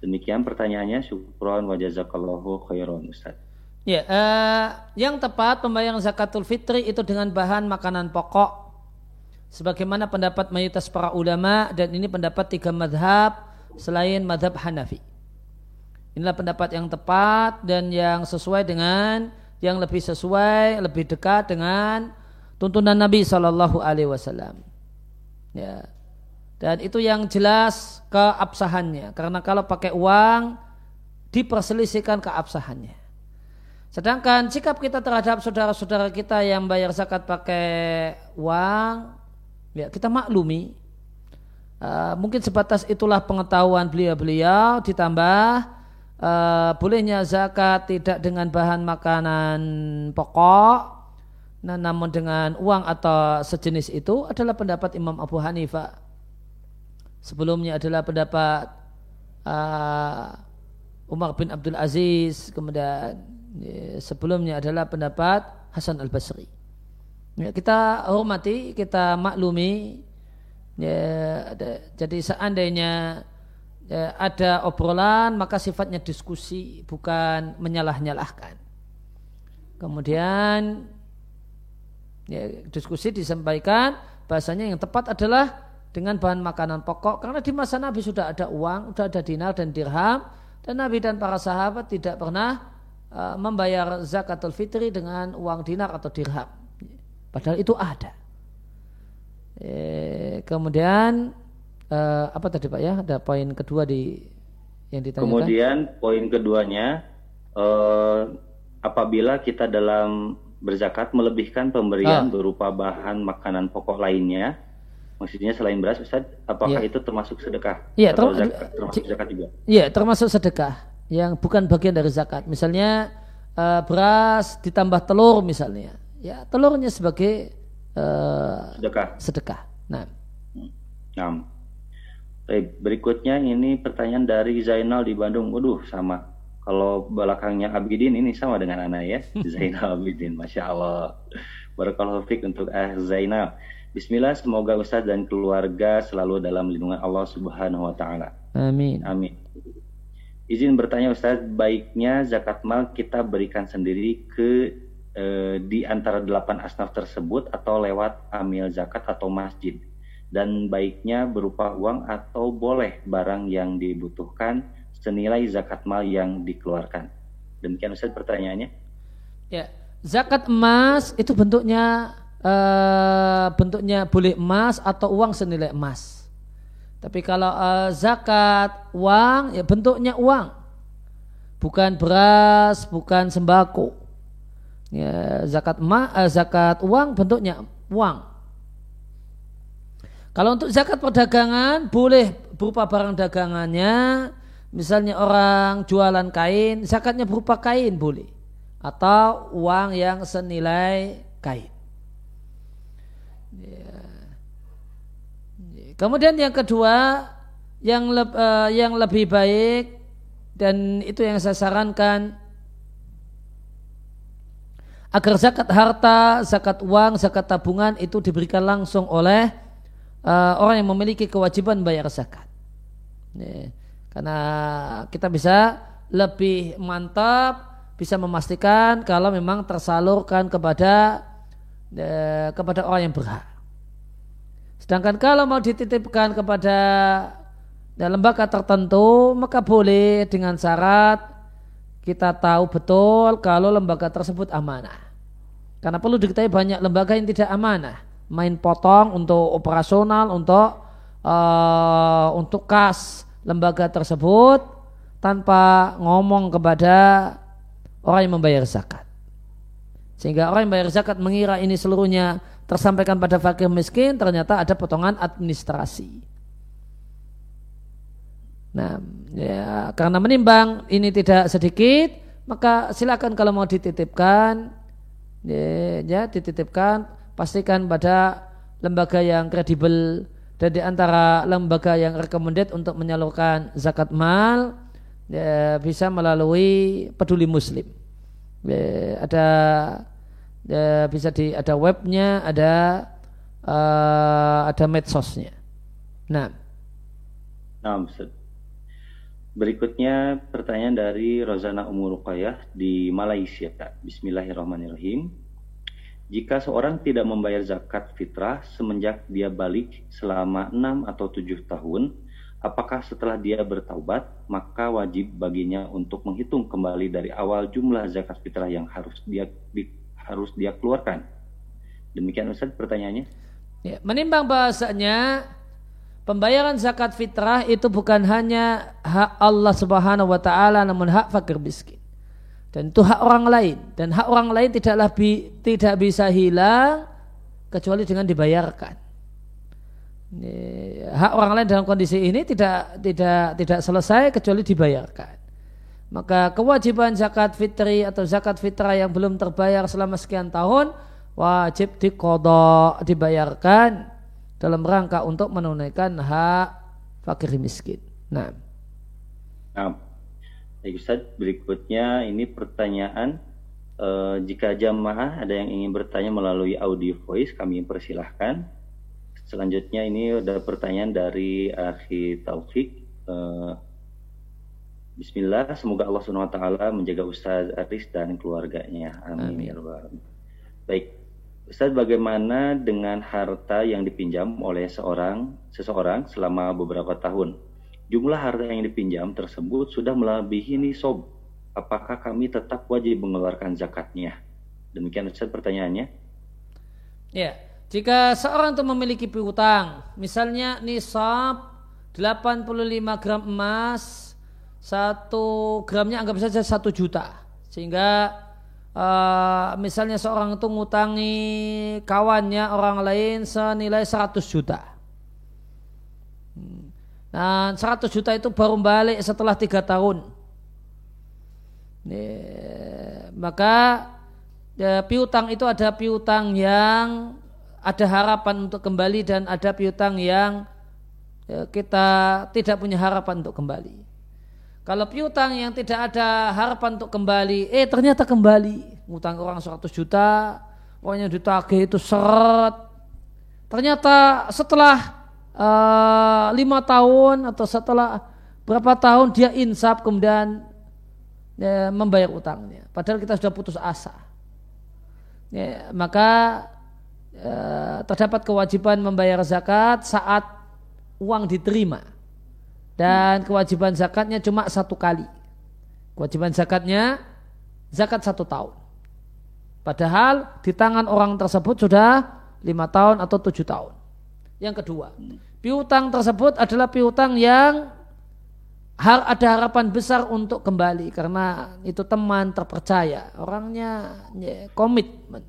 Demikian pertanyaannya, syukron wa jazakallahu khairan Ustaz. Ya, uh, yang tepat pembayaran zakatul fitri itu dengan bahan makanan pokok sebagaimana pendapat mayoritas para ulama dan ini pendapat tiga madhab selain madhab Hanafi. Inilah pendapat yang tepat dan yang sesuai dengan yang lebih sesuai, lebih dekat dengan tuntunan Nabi Shallallahu Alaihi Wasallam. Ya. Dan itu yang jelas keabsahannya. Karena kalau pakai uang diperselisihkan keabsahannya. Sedangkan sikap kita terhadap saudara-saudara kita yang bayar zakat pakai uang Ya, kita maklumi. Uh, mungkin sebatas itulah pengetahuan beliau-beliau ditambah uh, bolehnya zakat tidak dengan bahan makanan pokok nah, namun dengan uang atau sejenis itu adalah pendapat Imam Abu Hanifah sebelumnya adalah pendapat uh, Umar bin Abdul Aziz kemudian ya, sebelumnya adalah pendapat Hasan Al Basri Ya, kita hormati, kita maklumi. Ya, ada, jadi seandainya ya, ada obrolan, maka sifatnya diskusi, bukan menyalah-nyalahkan. Kemudian ya, diskusi disampaikan, bahasanya yang tepat adalah dengan bahan makanan pokok. Karena di masa Nabi sudah ada uang, sudah ada dinar dan dirham, dan Nabi dan para sahabat tidak pernah uh, membayar zakatul fitri dengan uang dinar atau dirham Padahal itu ada. E, kemudian e, apa tadi Pak ya? Ada poin kedua di yang ditanyakan. Kemudian poin keduanya e, apabila kita dalam berzakat melebihkan pemberian ah. berupa bahan makanan pokok lainnya, maksudnya selain beras Ustaz, apakah ya. itu termasuk sedekah? Iya, ter zakat, termasuk zakat juga. Iya, termasuk sedekah yang bukan bagian dari zakat. Misalnya uh, beras ditambah telur misalnya ya telurnya sebagai uh, sedekah. Sedekah. Nah. Nah. Baik, berikutnya ini pertanyaan dari Zainal di Bandung. Waduh, sama. Kalau belakangnya Abidin ini sama dengan Ana ya. Zainal Abidin, Masya Allah. Barakallahu fiqh untuk eh Zainal. Bismillah, semoga Ustaz dan keluarga selalu dalam lindungan Allah Subhanahu wa taala. Amin. Amin. izin bertanya Ustaz, baiknya zakat mal kita berikan sendiri ke eh, di antara delapan asnaf tersebut atau lewat amil zakat atau masjid? Dan baiknya berupa uang atau boleh barang yang dibutuhkan senilai zakat mal yang dikeluarkan? Demikian Ustaz pertanyaannya. Ya, zakat emas itu bentuknya uh, bentuknya boleh emas atau uang senilai emas. Tapi kalau uh, zakat uang ya bentuknya uang. Bukan beras, bukan sembako. Ya, zakat emas, uh, zakat uang bentuknya uang. Kalau untuk zakat perdagangan boleh berupa barang dagangannya, misalnya orang jualan kain, zakatnya berupa kain boleh atau uang yang senilai kain. Ya. Kemudian yang kedua yang le, uh, yang lebih baik dan itu yang saya sarankan agar zakat harta, zakat uang, zakat tabungan itu diberikan langsung oleh uh, orang yang memiliki kewajiban bayar zakat. Ya. Karena kita bisa lebih mantap bisa memastikan kalau memang tersalurkan kepada Eh, kepada orang yang berhak. Sedangkan kalau mau dititipkan kepada dan lembaga tertentu maka boleh dengan syarat kita tahu betul kalau lembaga tersebut amanah. Karena perlu diketahui banyak lembaga yang tidak amanah, main potong untuk operasional, untuk uh, untuk kas lembaga tersebut tanpa ngomong kepada orang yang membayar zakat. Sehingga orang yang bayar zakat mengira ini seluruhnya tersampaikan pada fakir miskin, ternyata ada potongan administrasi. Nah, ya, karena menimbang ini tidak sedikit, maka silakan kalau mau dititipkan, ya, ya dititipkan, pastikan pada lembaga yang kredibel dan di antara lembaga yang recommended untuk menyalurkan zakat mal ya, bisa melalui peduli muslim ya, ada ya, bisa di ada webnya ada uh, ada medsosnya nah nah Berikutnya pertanyaan dari Rozana Umur di Malaysia. Bismillahirrahmanirrahim. Jika seorang tidak membayar zakat fitrah semenjak dia balik selama 6 atau 7 tahun, apakah setelah dia bertaubat maka wajib baginya untuk menghitung kembali dari awal jumlah zakat fitrah yang harus dia harus dia keluarkan. Demikian Ustaz pertanyaannya. Ya, menimbang bahasanya pembayaran zakat fitrah itu bukan hanya hak Allah Subhanahu wa taala namun hak fakir miskin. Dan itu hak orang lain. Dan hak orang lain tidaklah bi, tidak bisa hilang kecuali dengan dibayarkan. Hak orang lain dalam kondisi ini tidak tidak tidak selesai kecuali dibayarkan. Maka kewajiban zakat fitri atau zakat fitrah yang belum terbayar selama sekian tahun wajib dikodok dibayarkan dalam rangka untuk menunaikan hak fakir miskin. Nah, nah Ustaz, berikutnya ini pertanyaan eh, jika jamaah ada yang ingin bertanya melalui audio voice kami persilahkan Selanjutnya ini ada pertanyaan dari Akhi Taufik. Uh, Bismillah, semoga Allah SWT menjaga Ustaz Aris dan keluarganya. Amin. Ya Amin. Baik, Ustaz bagaimana dengan harta yang dipinjam oleh seorang seseorang selama beberapa tahun? Jumlah harta yang dipinjam tersebut sudah melebihi nisob. Apakah kami tetap wajib mengeluarkan zakatnya? Demikian Ustaz pertanyaannya. Ya, jika seorang itu memiliki piutang, misalnya nisab 85 gram emas, satu gramnya anggap saja satu juta, sehingga uh, misalnya seorang itu ngutangi kawannya orang lain senilai 100 juta. Nah, 100 juta itu baru balik setelah tiga tahun. Ya, maka ya, piutang itu ada piutang yang ada harapan untuk kembali dan ada piutang yang ya, kita tidak punya harapan untuk kembali. Kalau piutang yang tidak ada harapan untuk kembali, eh ternyata kembali. Ngutang orang 100 juta, uangnya ditagih itu seret. Ternyata setelah uh, lima tahun atau setelah berapa tahun dia insaf kemudian ya, membayar utangnya. Padahal kita sudah putus asa. Ya, maka ya, terdapat kewajiban membayar zakat saat uang diterima. Dan kewajiban zakatnya cuma satu kali. Kewajiban zakatnya zakat satu tahun. Padahal di tangan orang tersebut sudah lima tahun atau tujuh tahun. Yang kedua, piutang tersebut adalah piutang yang har ada harapan besar untuk kembali karena itu teman terpercaya orangnya ya, komitmen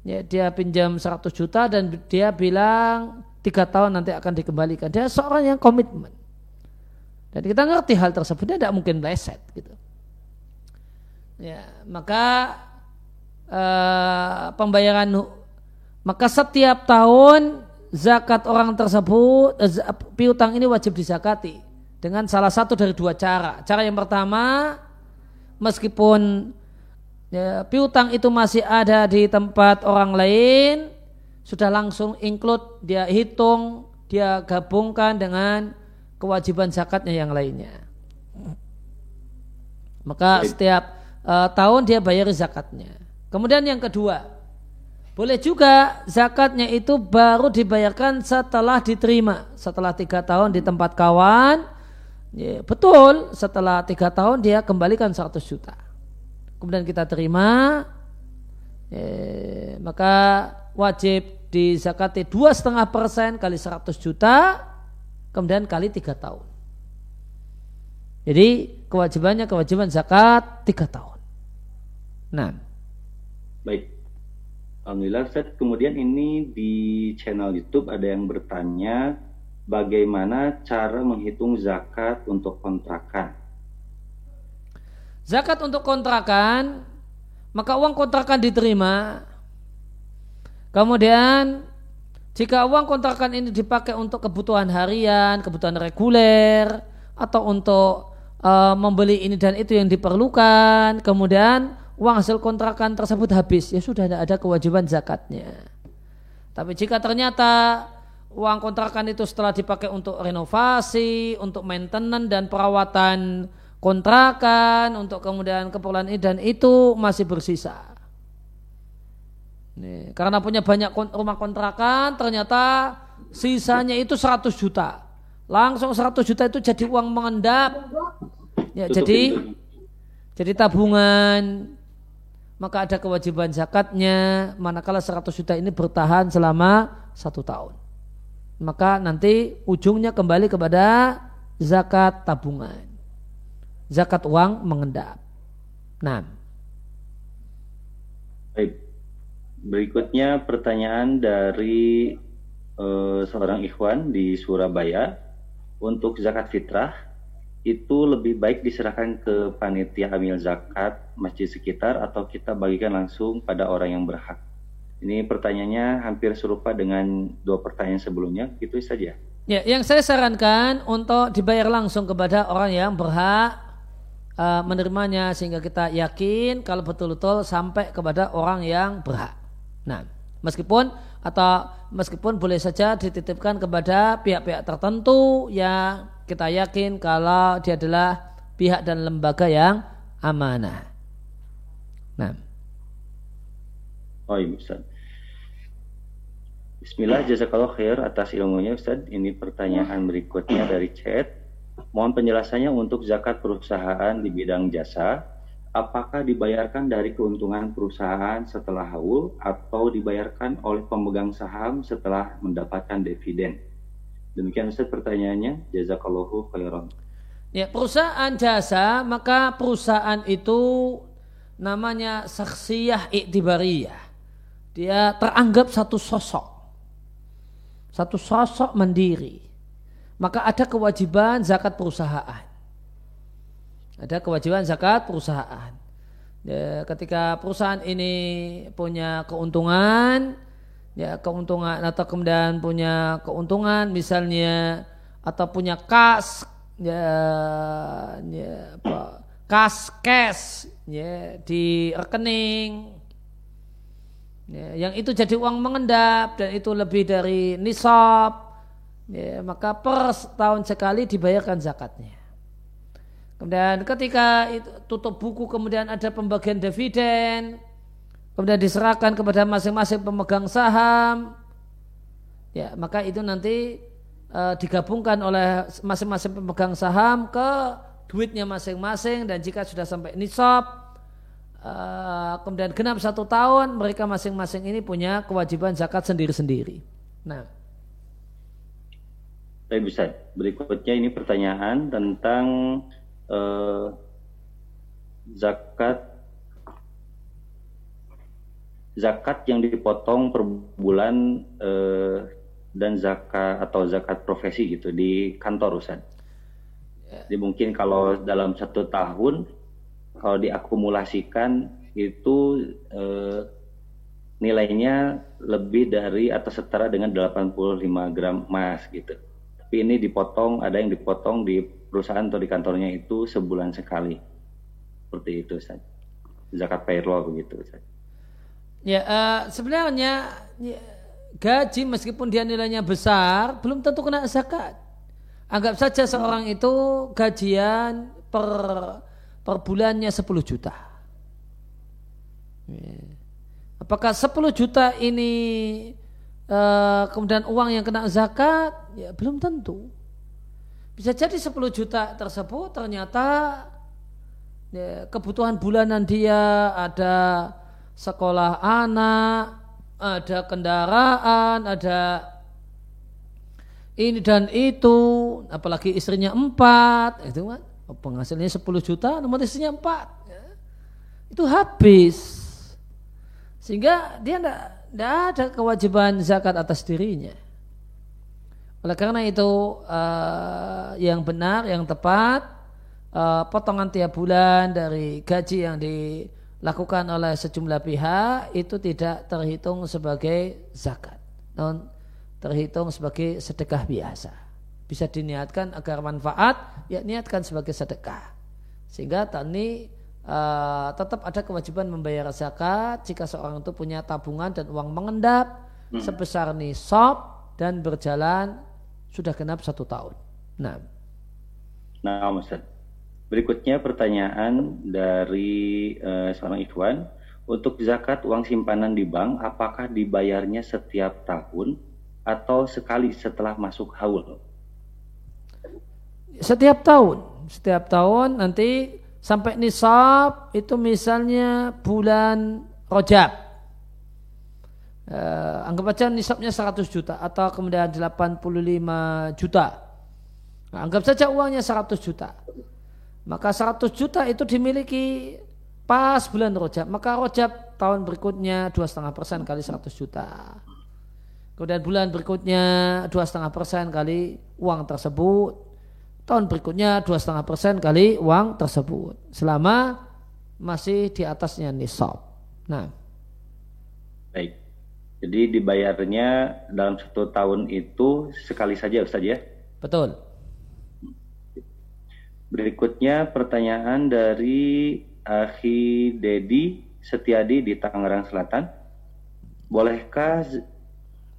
ya, dia pinjam 100 juta dan dia bilang tiga tahun nanti akan dikembalikan dia seorang yang komitmen dan kita ngerti hal tersebut tidak mungkin meleset gitu ya maka uh, pembayaran maka setiap tahun zakat orang tersebut uh, piutang ini wajib dizakati dengan salah satu dari dua cara. Cara yang pertama, meskipun ya, piutang itu masih ada di tempat orang lain, sudah langsung include, dia hitung, dia gabungkan dengan kewajiban zakatnya yang lainnya. Maka setiap uh, tahun dia bayar zakatnya. Kemudian yang kedua, boleh juga zakatnya itu baru dibayarkan setelah diterima. Setelah tiga tahun di tempat kawan, Ya, betul, setelah tiga tahun dia kembalikan 100 juta. Kemudian kita terima, ya, maka wajib dizakati dua setengah persen kali 100 juta, kemudian kali tiga tahun. Jadi kewajibannya kewajiban zakat tiga tahun. Nah, baik. Alhamdulillah, Ustaz. Kemudian ini di channel YouTube ada yang bertanya bagaimana cara menghitung zakat untuk kontrakan. Zakat untuk kontrakan, maka uang kontrakan diterima. Kemudian jika uang kontrakan ini dipakai untuk kebutuhan harian, kebutuhan reguler, atau untuk uh, membeli ini dan itu yang diperlukan, kemudian uang hasil kontrakan tersebut habis, ya sudah tidak ada kewajiban zakatnya. Tapi jika ternyata uang kontrakan itu setelah dipakai untuk renovasi, untuk maintenance dan perawatan kontrakan, untuk kemudian keperluan ini dan itu masih bersisa. Nih, karena punya banyak rumah kontrakan, ternyata sisanya itu 100 juta. Langsung 100 juta itu jadi uang mengendap. Ya, jadi jadi tabungan maka ada kewajiban zakatnya manakala 100 juta ini bertahan selama satu tahun maka nanti ujungnya kembali kepada zakat tabungan. Zakat uang mengendap. Nah. Baik. Berikutnya pertanyaan dari uh, seorang ikhwan di Surabaya. Untuk zakat fitrah itu lebih baik diserahkan ke panitia amil zakat masjid sekitar atau kita bagikan langsung pada orang yang berhak. Ini pertanyaannya hampir serupa dengan dua pertanyaan sebelumnya, itu saja. Ya, yang saya sarankan untuk dibayar langsung kepada orang yang berhak uh, menerimanya sehingga kita yakin kalau betul-betul sampai kepada orang yang berhak. Nah, meskipun atau meskipun boleh saja dititipkan kepada pihak-pihak tertentu yang kita yakin kalau dia adalah pihak dan lembaga yang amanah. Nah. Oh iya Ustaz. Bismillah, jazakallah khair atas ilmunya Ustaz. Ini pertanyaan berikutnya dari chat. Mohon penjelasannya untuk zakat perusahaan di bidang jasa. Apakah dibayarkan dari keuntungan perusahaan setelah haul atau dibayarkan oleh pemegang saham setelah mendapatkan dividen? Demikian Ustaz pertanyaannya. Jazakallahu khairan. Ya, perusahaan jasa, maka perusahaan itu namanya saksiyah iktibariyah dia teranggap satu sosok. Satu sosok mandiri. Maka ada kewajiban zakat perusahaan. Ada kewajiban zakat perusahaan. Ya, ketika perusahaan ini punya keuntungan, ya keuntungan atau kemudian punya keuntungan misalnya atau punya kas ya, ya apa, kas cash ya di rekening Ya, yang itu jadi uang mengendap dan itu lebih dari nisab, ya, maka per tahun sekali dibayarkan zakatnya. Kemudian ketika itu tutup buku kemudian ada pembagian dividen, kemudian diserahkan kepada masing-masing pemegang saham, ya maka itu nanti e, digabungkan oleh masing-masing pemegang saham ke duitnya masing-masing dan jika sudah sampai nisab e, kemudian genap satu tahun mereka masing-masing ini punya kewajiban zakat sendiri-sendiri. Nah. Baik bisa. Berikutnya ini pertanyaan tentang uh, zakat zakat yang dipotong per bulan uh, dan zakat atau zakat profesi gitu di kantor Ustaz. Ya. Jadi mungkin kalau dalam satu tahun kalau diakumulasikan itu uh, nilainya lebih dari atau setara dengan 85 gram emas gitu. Tapi ini dipotong, ada yang dipotong di perusahaan atau di kantornya itu sebulan sekali. Seperti itu, Ustaz. Zakat payroll begitu, Ustaz. Ya, uh, sebenarnya ya, gaji meskipun dia nilainya besar, belum tentu kena zakat. Anggap saja seorang itu gajian per per bulannya 10 juta. Ya. Apakah 10 juta ini uh, kemudian uang yang kena zakat? Ya belum tentu. Bisa jadi 10 juta tersebut ternyata ya, kebutuhan bulanan dia ada sekolah anak, ada kendaraan, ada ini dan itu, apalagi istrinya empat, itu kan penghasilnya 10 juta, nomor istrinya empat, ya. itu habis, sehingga dia tidak ada kewajiban zakat atas dirinya. Oleh karena itu uh, yang benar, yang tepat, uh, potongan tiap bulan dari gaji yang dilakukan oleh sejumlah pihak itu tidak terhitung sebagai zakat, non terhitung sebagai sedekah biasa. Bisa diniatkan agar manfaat, ya niatkan sebagai sedekah. Sehingga tani uh, tetap ada kewajiban membayar zakat jika seorang itu punya tabungan dan uang mengendap hmm. sebesar nisab dan berjalan sudah genap satu tahun. Nah, nah Ustaz. Berikutnya pertanyaan dari uh, seorang Ikhwan. Untuk zakat uang simpanan di bank, apakah dibayarnya setiap tahun atau sekali setelah masuk haul? Setiap tahun. Setiap tahun nanti sampai nisab itu misalnya bulan Rojab uh, anggap aja nisabnya 100 juta atau kemudian 85 juta. Nah, anggap saja uangnya 100 juta. Maka 100 juta itu dimiliki pas bulan rojab. Maka rojab tahun berikutnya 2,5 persen kali 100 juta. Kemudian bulan berikutnya 2,5 persen kali uang tersebut. Tahun berikutnya 2,5 persen kali uang tersebut. Selama masih di atasnya nisab. Nah. Baik. Jadi dibayarnya dalam satu tahun itu sekali saja Ustaz ya? Betul. Berikutnya pertanyaan dari Akhi Dedi Setiadi di Tangerang Selatan. Bolehkah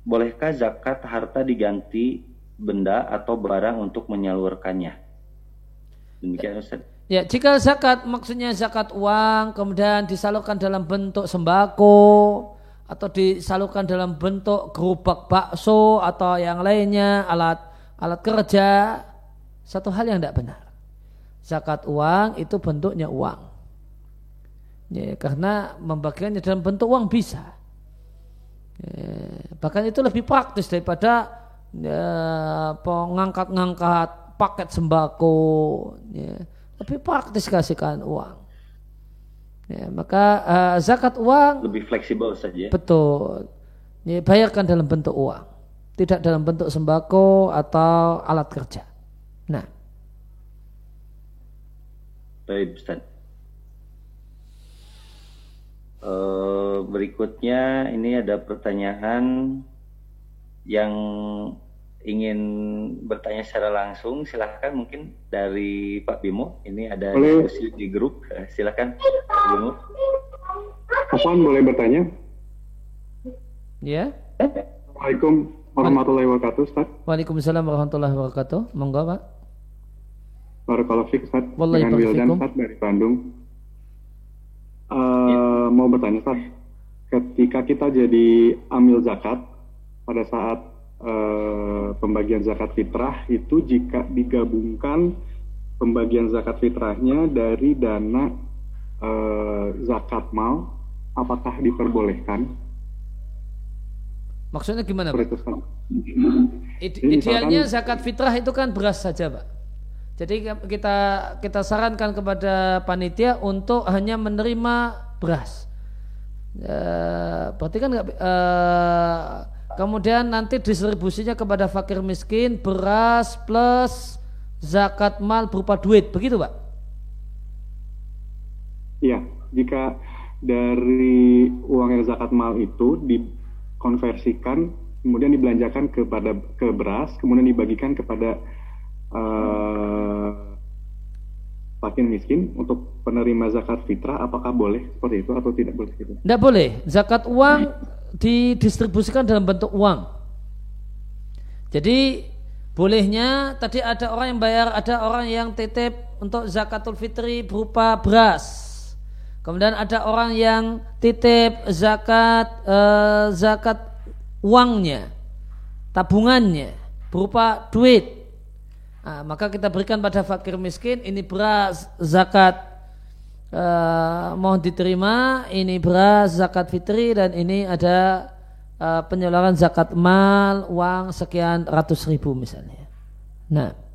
bolehkah zakat harta diganti benda atau barang untuk menyalurkannya? Demikian Ustaz. Ya, jika zakat maksudnya zakat uang kemudian disalurkan dalam bentuk sembako, atau disalurkan dalam bentuk gerobak bakso atau yang lainnya alat alat kerja. Satu hal yang tidak benar. Zakat uang itu bentuknya uang. Ya, karena membagikannya dalam bentuk uang bisa. Ya, bahkan itu lebih praktis daripada ya, ngangkat-ngangkat paket sembako. Ya, lebih praktis kasihkan uang Ya, maka uh, zakat uang lebih fleksibel saja. Betul. Ya, bayarkan dalam bentuk uang, tidak dalam bentuk sembako atau alat kerja. Nah. Baik, Ustaz. Uh, berikutnya ini ada pertanyaan yang ingin bertanya secara langsung, silahkan mungkin dari Pak Bimo. Ini ada boleh. diskusi di grup. Eh, silahkan Pak Bimo. Afwan boleh bertanya? Ya. Assalamualaikum warahmatullahi wabarakatuh, Ustaz. Waalaikumsalam warahmatullahi wabarakatuh. Monggo, Pak. Barakallahu fiik, Ustaz. Wallahi Dengan Wildan. Ustaz, dari Bandung. Eh, Mau bertanya, Ustaz. Ketika kita jadi amil zakat, pada saat eh, pembagian zakat fitrah, itu jika digabungkan pembagian zakat fitrahnya dari dana eh, zakat mal, apakah diperbolehkan? Maksudnya gimana, Pak? Ide- idealnya zakat fitrah itu kan beras saja, Pak. Jadi kita kita sarankan kepada panitia untuk hanya menerima beras. Eh, berarti kan nggak eh, kemudian nanti distribusinya kepada fakir miskin beras plus zakat mal berupa duit, begitu, Pak? Iya, jika dari uang yang zakat mal itu dikonversikan, kemudian dibelanjakan kepada ke beras, kemudian dibagikan kepada eh fakir miskin untuk penerima zakat fitrah, apakah boleh seperti itu atau tidak boleh gitu? Tidak boleh. Zakat uang didistribusikan dalam bentuk uang. Jadi bolehnya tadi ada orang yang bayar, ada orang yang titip untuk zakatul fitri berupa beras. Kemudian ada orang yang titip zakat eh, zakat uangnya, tabungannya berupa duit. Nah, maka kita berikan pada fakir miskin ini beras zakat eh, mohon diterima ini beras zakat fitri dan ini ada eh, penyaluran zakat mal uang sekian ratus ribu misalnya. Nah,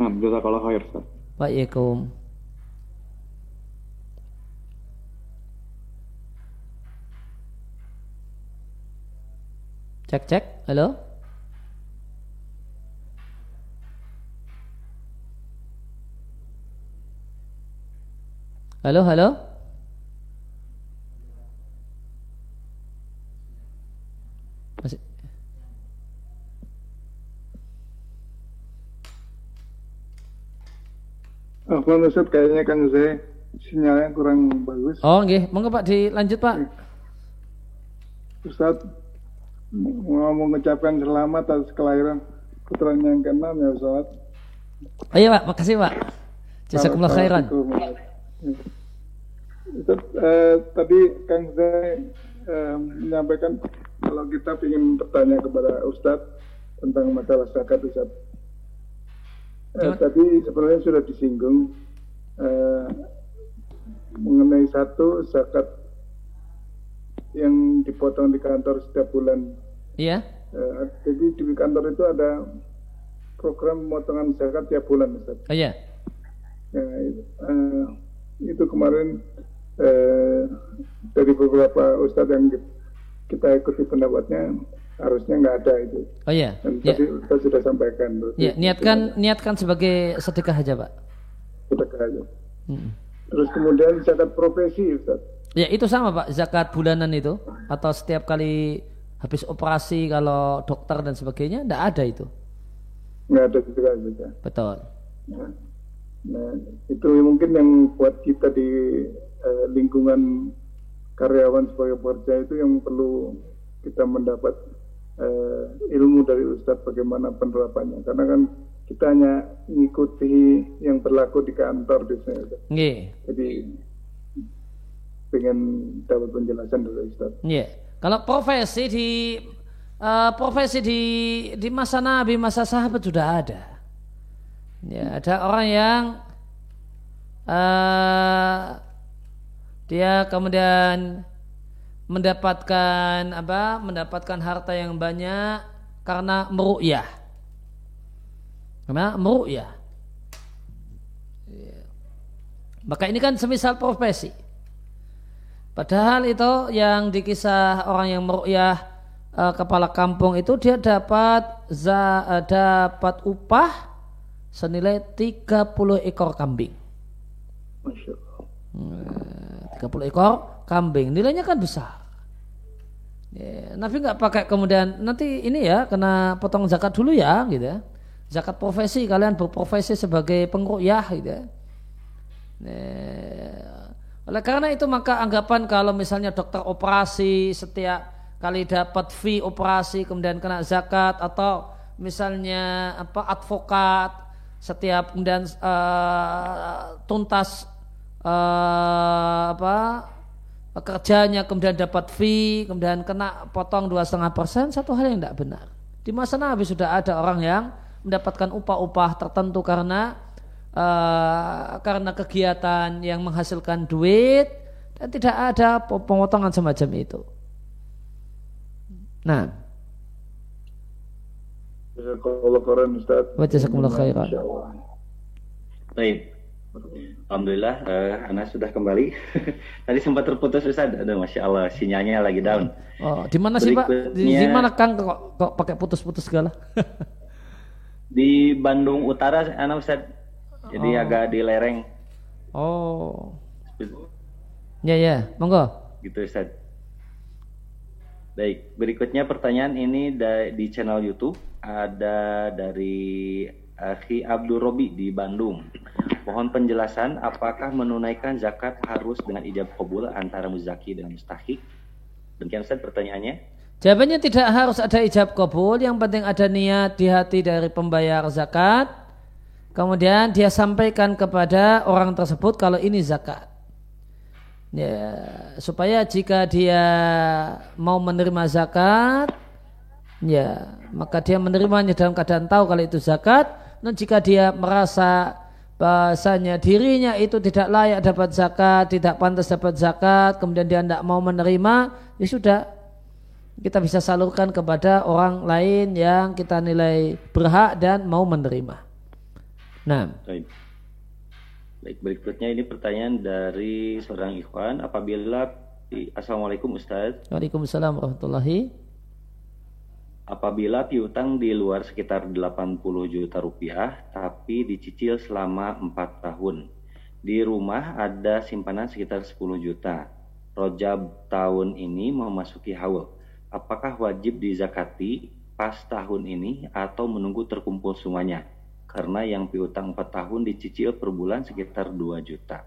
Nah, jazakallah khair, Ustaz. Waalaikum. Cek cek, halo. Halo, halo. Masih. Afwan Ustaz, kayaknya kan saya sinyalnya kurang bagus. Oh, nggih, monggo Pak dilanjut Pak. Ustaz, mau mengucapkan selamat atas kelahiran putranya yang keenam ya Ustaz. Oh iya Pak, makasih Pak. Jazakumullah khairan. Ustaz, eh, tadi Kang Zai eh, menyampaikan kalau kita ingin bertanya kepada Ustadz tentang masalah zakat Ustaz. Eh, Gimana? tadi sebenarnya sudah disinggung eh, mengenai satu zakat yang dipotong di kantor setiap bulan. Iya. Eh, jadi di kantor itu ada program pemotongan zakat tiap bulan Ustaz. Oh iya. Ya, eh, itu kemarin eh, dari beberapa ustadz yang ki- kita ikuti pendapatnya harusnya nggak ada itu. Oh iya. Dan Ya. tadi Ustadz sudah sampaikan. Ya, niatkan niatkan sebagai sedekah aja, Pak. Sedekah aja. Mm. Terus kemudian zakat profesi Ustadz. Ya, itu sama, Pak. Zakat bulanan itu atau setiap kali habis operasi kalau dokter dan sebagainya enggak ada itu. Nggak ada juga. Betul. Nah, nah, itu mungkin yang buat kita di eh, lingkungan karyawan sebagai pekerja itu yang perlu kita mendapat eh, ilmu dari Ustadz bagaimana penerapannya. Karena kan kita hanya mengikuti yang berlaku di kantor biasanya. Nggih. Jadi pengen dapat penjelasan dari Ustadz. Iya. Kalau profesi di eh, profesi di di masa Nabi, masa sahabat sudah ada. Ya, ada orang yang eh dia kemudian mendapatkan apa? Mendapatkan harta yang banyak karena meru'yah. Karena meru'yah. Ya. Maka ini kan semisal profesi. Padahal itu yang dikisah orang yang meru'yah eh, kepala kampung itu dia dapat za, eh, dapat upah senilai 30 ekor kambing. Masya Allah. Eh, 30 ekor kambing. Nilainya kan besar. Ya, Nabi nggak pakai kemudian nanti ini ya kena potong zakat dulu ya gitu ya. Zakat profesi kalian berprofesi sebagai pengruyah gitu ya. Eh, oleh karena itu maka anggapan kalau misalnya dokter operasi setiap kali dapat fee operasi kemudian kena zakat atau misalnya apa advokat setiap kemudian uh, tuntas uh, apa kerjanya kemudian dapat fee kemudian kena potong dua setengah persen satu hal yang tidak benar di masa Nabi sudah ada orang yang mendapatkan upah-upah tertentu karena uh, karena kegiatan yang menghasilkan duit dan tidak ada pemotongan semacam itu. Nah. Jazakallah khairan Ustaz. Wa jazakumullah khairan. Baik. Alhamdulillah, uh, Ana sudah kembali. Tadi sempat terputus Ustaz. Aduh, masya Allah, sinyalnya lagi down. Oh, di mana sih Pak? Di, di mana Kang kok, kok pakai putus-putus segala? di Bandung Utara, Ana Ustaz. Jadi oh. agak di lereng. Oh. Ya ya, monggo. Gitu Ustaz. Baik, berikutnya pertanyaan ini di channel YouTube ada dari Akhi Abdul Robi di Bandung. Mohon penjelasan apakah menunaikan zakat harus dengan ijab kabul antara muzaki dan mustahik? Demikian Ustaz pertanyaannya. Jawabannya tidak harus ada ijab kabul, yang penting ada niat di hati dari pembayar zakat. Kemudian dia sampaikan kepada orang tersebut kalau ini zakat ya, supaya jika dia mau menerima zakat ya maka dia menerimanya dalam keadaan tahu kalau itu zakat dan jika dia merasa bahasanya dirinya itu tidak layak dapat zakat, tidak pantas dapat zakat, kemudian dia tidak mau menerima, ya sudah kita bisa salurkan kepada orang lain yang kita nilai berhak dan mau menerima. Nah. Baik, berikutnya ini pertanyaan dari seorang ikhwan. Apabila Assalamualaikum Ustaz. Waalaikumsalam warahmatullahi. Apabila piutang di luar sekitar 80 juta rupiah, tapi dicicil selama 4 tahun. Di rumah ada simpanan sekitar 10 juta. Rojab tahun ini memasuki haul. Apakah wajib dizakati pas tahun ini atau menunggu terkumpul semuanya? Karena yang piutang 4 tahun dicicil per bulan sekitar 2 juta.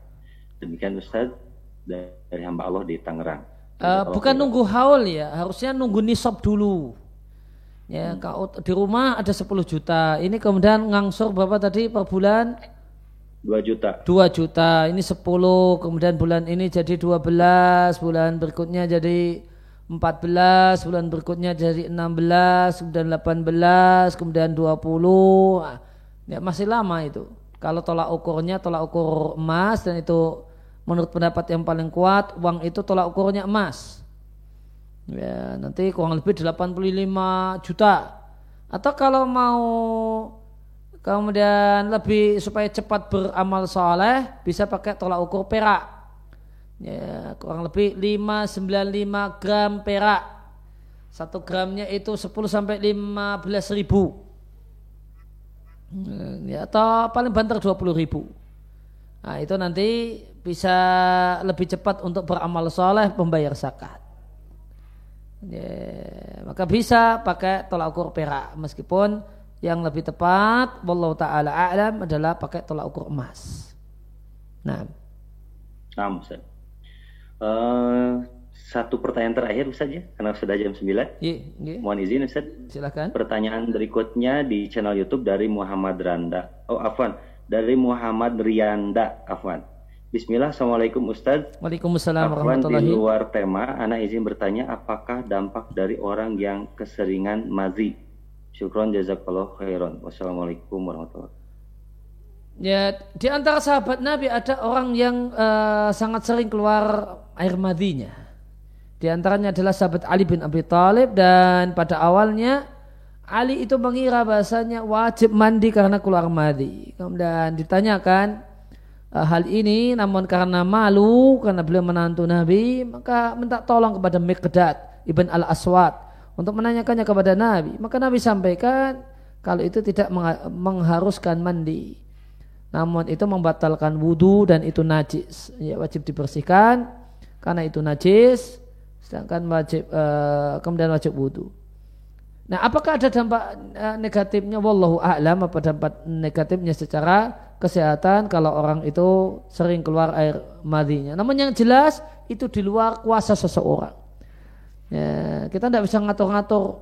Demikian Ustaz dari hamba Allah di Tangerang. Uh, bukan nunggu haul ya, harusnya nunggu nisab dulu. Ya, hmm. di rumah ada 10 juta. Ini kemudian ngangsur berapa tadi per bulan? 2 juta. 2 juta. Ini 10, kemudian bulan ini jadi 12, bulan berikutnya jadi 14, bulan berikutnya jadi 16, kemudian 18, kemudian 20. Ya masih lama itu. Kalau tolak ukurnya tolak ukur emas dan itu menurut pendapat yang paling kuat uang itu tolak ukurnya emas. Ya, nanti kurang lebih 85 juta. Atau kalau mau kemudian lebih supaya cepat beramal soleh bisa pakai tolak ukur perak. Ya, kurang lebih 595 gram perak. Satu gramnya itu 10 sampai 15 ribu ya, atau paling banter 20 ribu. Nah itu nanti bisa lebih cepat untuk beramal soleh membayar zakat. Ya, maka bisa pakai tolak ukur perak meskipun yang lebih tepat wallahu taala a'lam adalah pakai tolak ukur emas. Nah. Nah, Uh, satu pertanyaan terakhir Ustaz ya, karena sudah jam 9. Iya, iya. Mohon izin Ustaz. Silakan. Pertanyaan berikutnya di channel YouTube dari Muhammad Randa. Oh, afwan. Dari Muhammad Rianda, afwan. Bismillah, Assalamualaikum Ustaz. Waalaikumsalam warahmatullahi di luar tema, Ana izin bertanya apakah dampak dari orang yang keseringan mazi? Syukron jazakallah khairan. Wassalamualaikum warahmatullahi Ya, di antara sahabat Nabi ada orang yang uh, sangat sering keluar air madinya. Di antaranya adalah sahabat Ali bin Abi Thalib dan pada awalnya Ali itu mengira bahasanya wajib mandi karena keluar madi. Kemudian ditanyakan uh, hal ini namun karena malu karena beliau menantu Nabi maka minta tolong kepada Miqdad ibn al-Aswad untuk menanyakannya kepada Nabi. Maka Nabi sampaikan kalau itu tidak mengharuskan mandi. Namun itu membatalkan wudhu dan itu najis. Ya wajib dibersihkan karena itu najis sedangkan wajib uh, kemudian wajib wudhu. Nah, apakah ada dampak uh, negatifnya? Wallahu a'lam apa dampak negatifnya secara kesehatan kalau orang itu sering keluar air madinya. Namun yang jelas itu di luar kuasa seseorang. Ya, kita tidak bisa ngatur-ngatur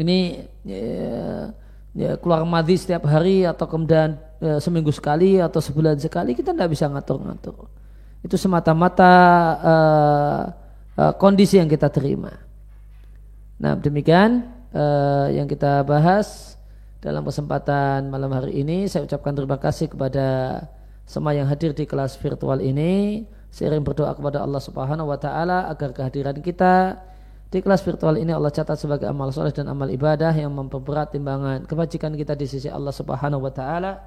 ini ya, ya, keluar madhi setiap hari atau kemudian ya, seminggu sekali atau sebulan sekali kita tidak bisa ngatur-ngatur. Itu semata-mata uh, uh, kondisi yang kita terima. Nah demikian uh, yang kita bahas dalam kesempatan malam hari ini. Saya ucapkan terima kasih kepada semua yang hadir di kelas virtual ini. Seiring berdoa kepada Allah Subhanahu wa taala agar kehadiran kita di kelas virtual ini Allah catat sebagai amal soleh dan amal ibadah yang memperberat timbangan kebajikan kita di sisi Allah Subhanahu wa taala.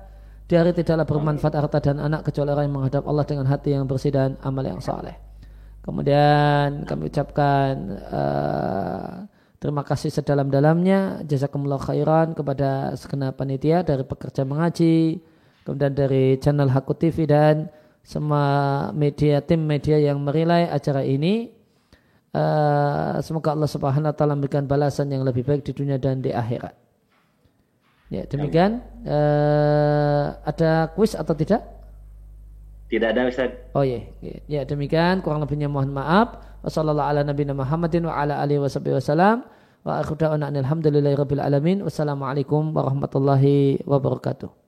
Di hari tidaklah bermanfaat harta dan anak kecuali orang yang menghadap Allah dengan hati yang bersih dan amal yang saleh. Kemudian kami ucapkan uh, terima kasih sedalam-dalamnya jazakumullah khairan kepada segenap panitia dari pekerja mengaji, kemudian dari channel Haku TV dan semua media tim media yang merilai acara ini Uh, semoga Allah Subhanahu wa taala memberikan balasan yang lebih baik di dunia dan di akhirat. Ya, demikian. Uh, ada kuis atau tidak? Tidak ada Ustaz. Oh iya. Ya, demikian kurang lebihnya mohon maaf. Wassalamualaikum warahmatullahi wabarakatuh.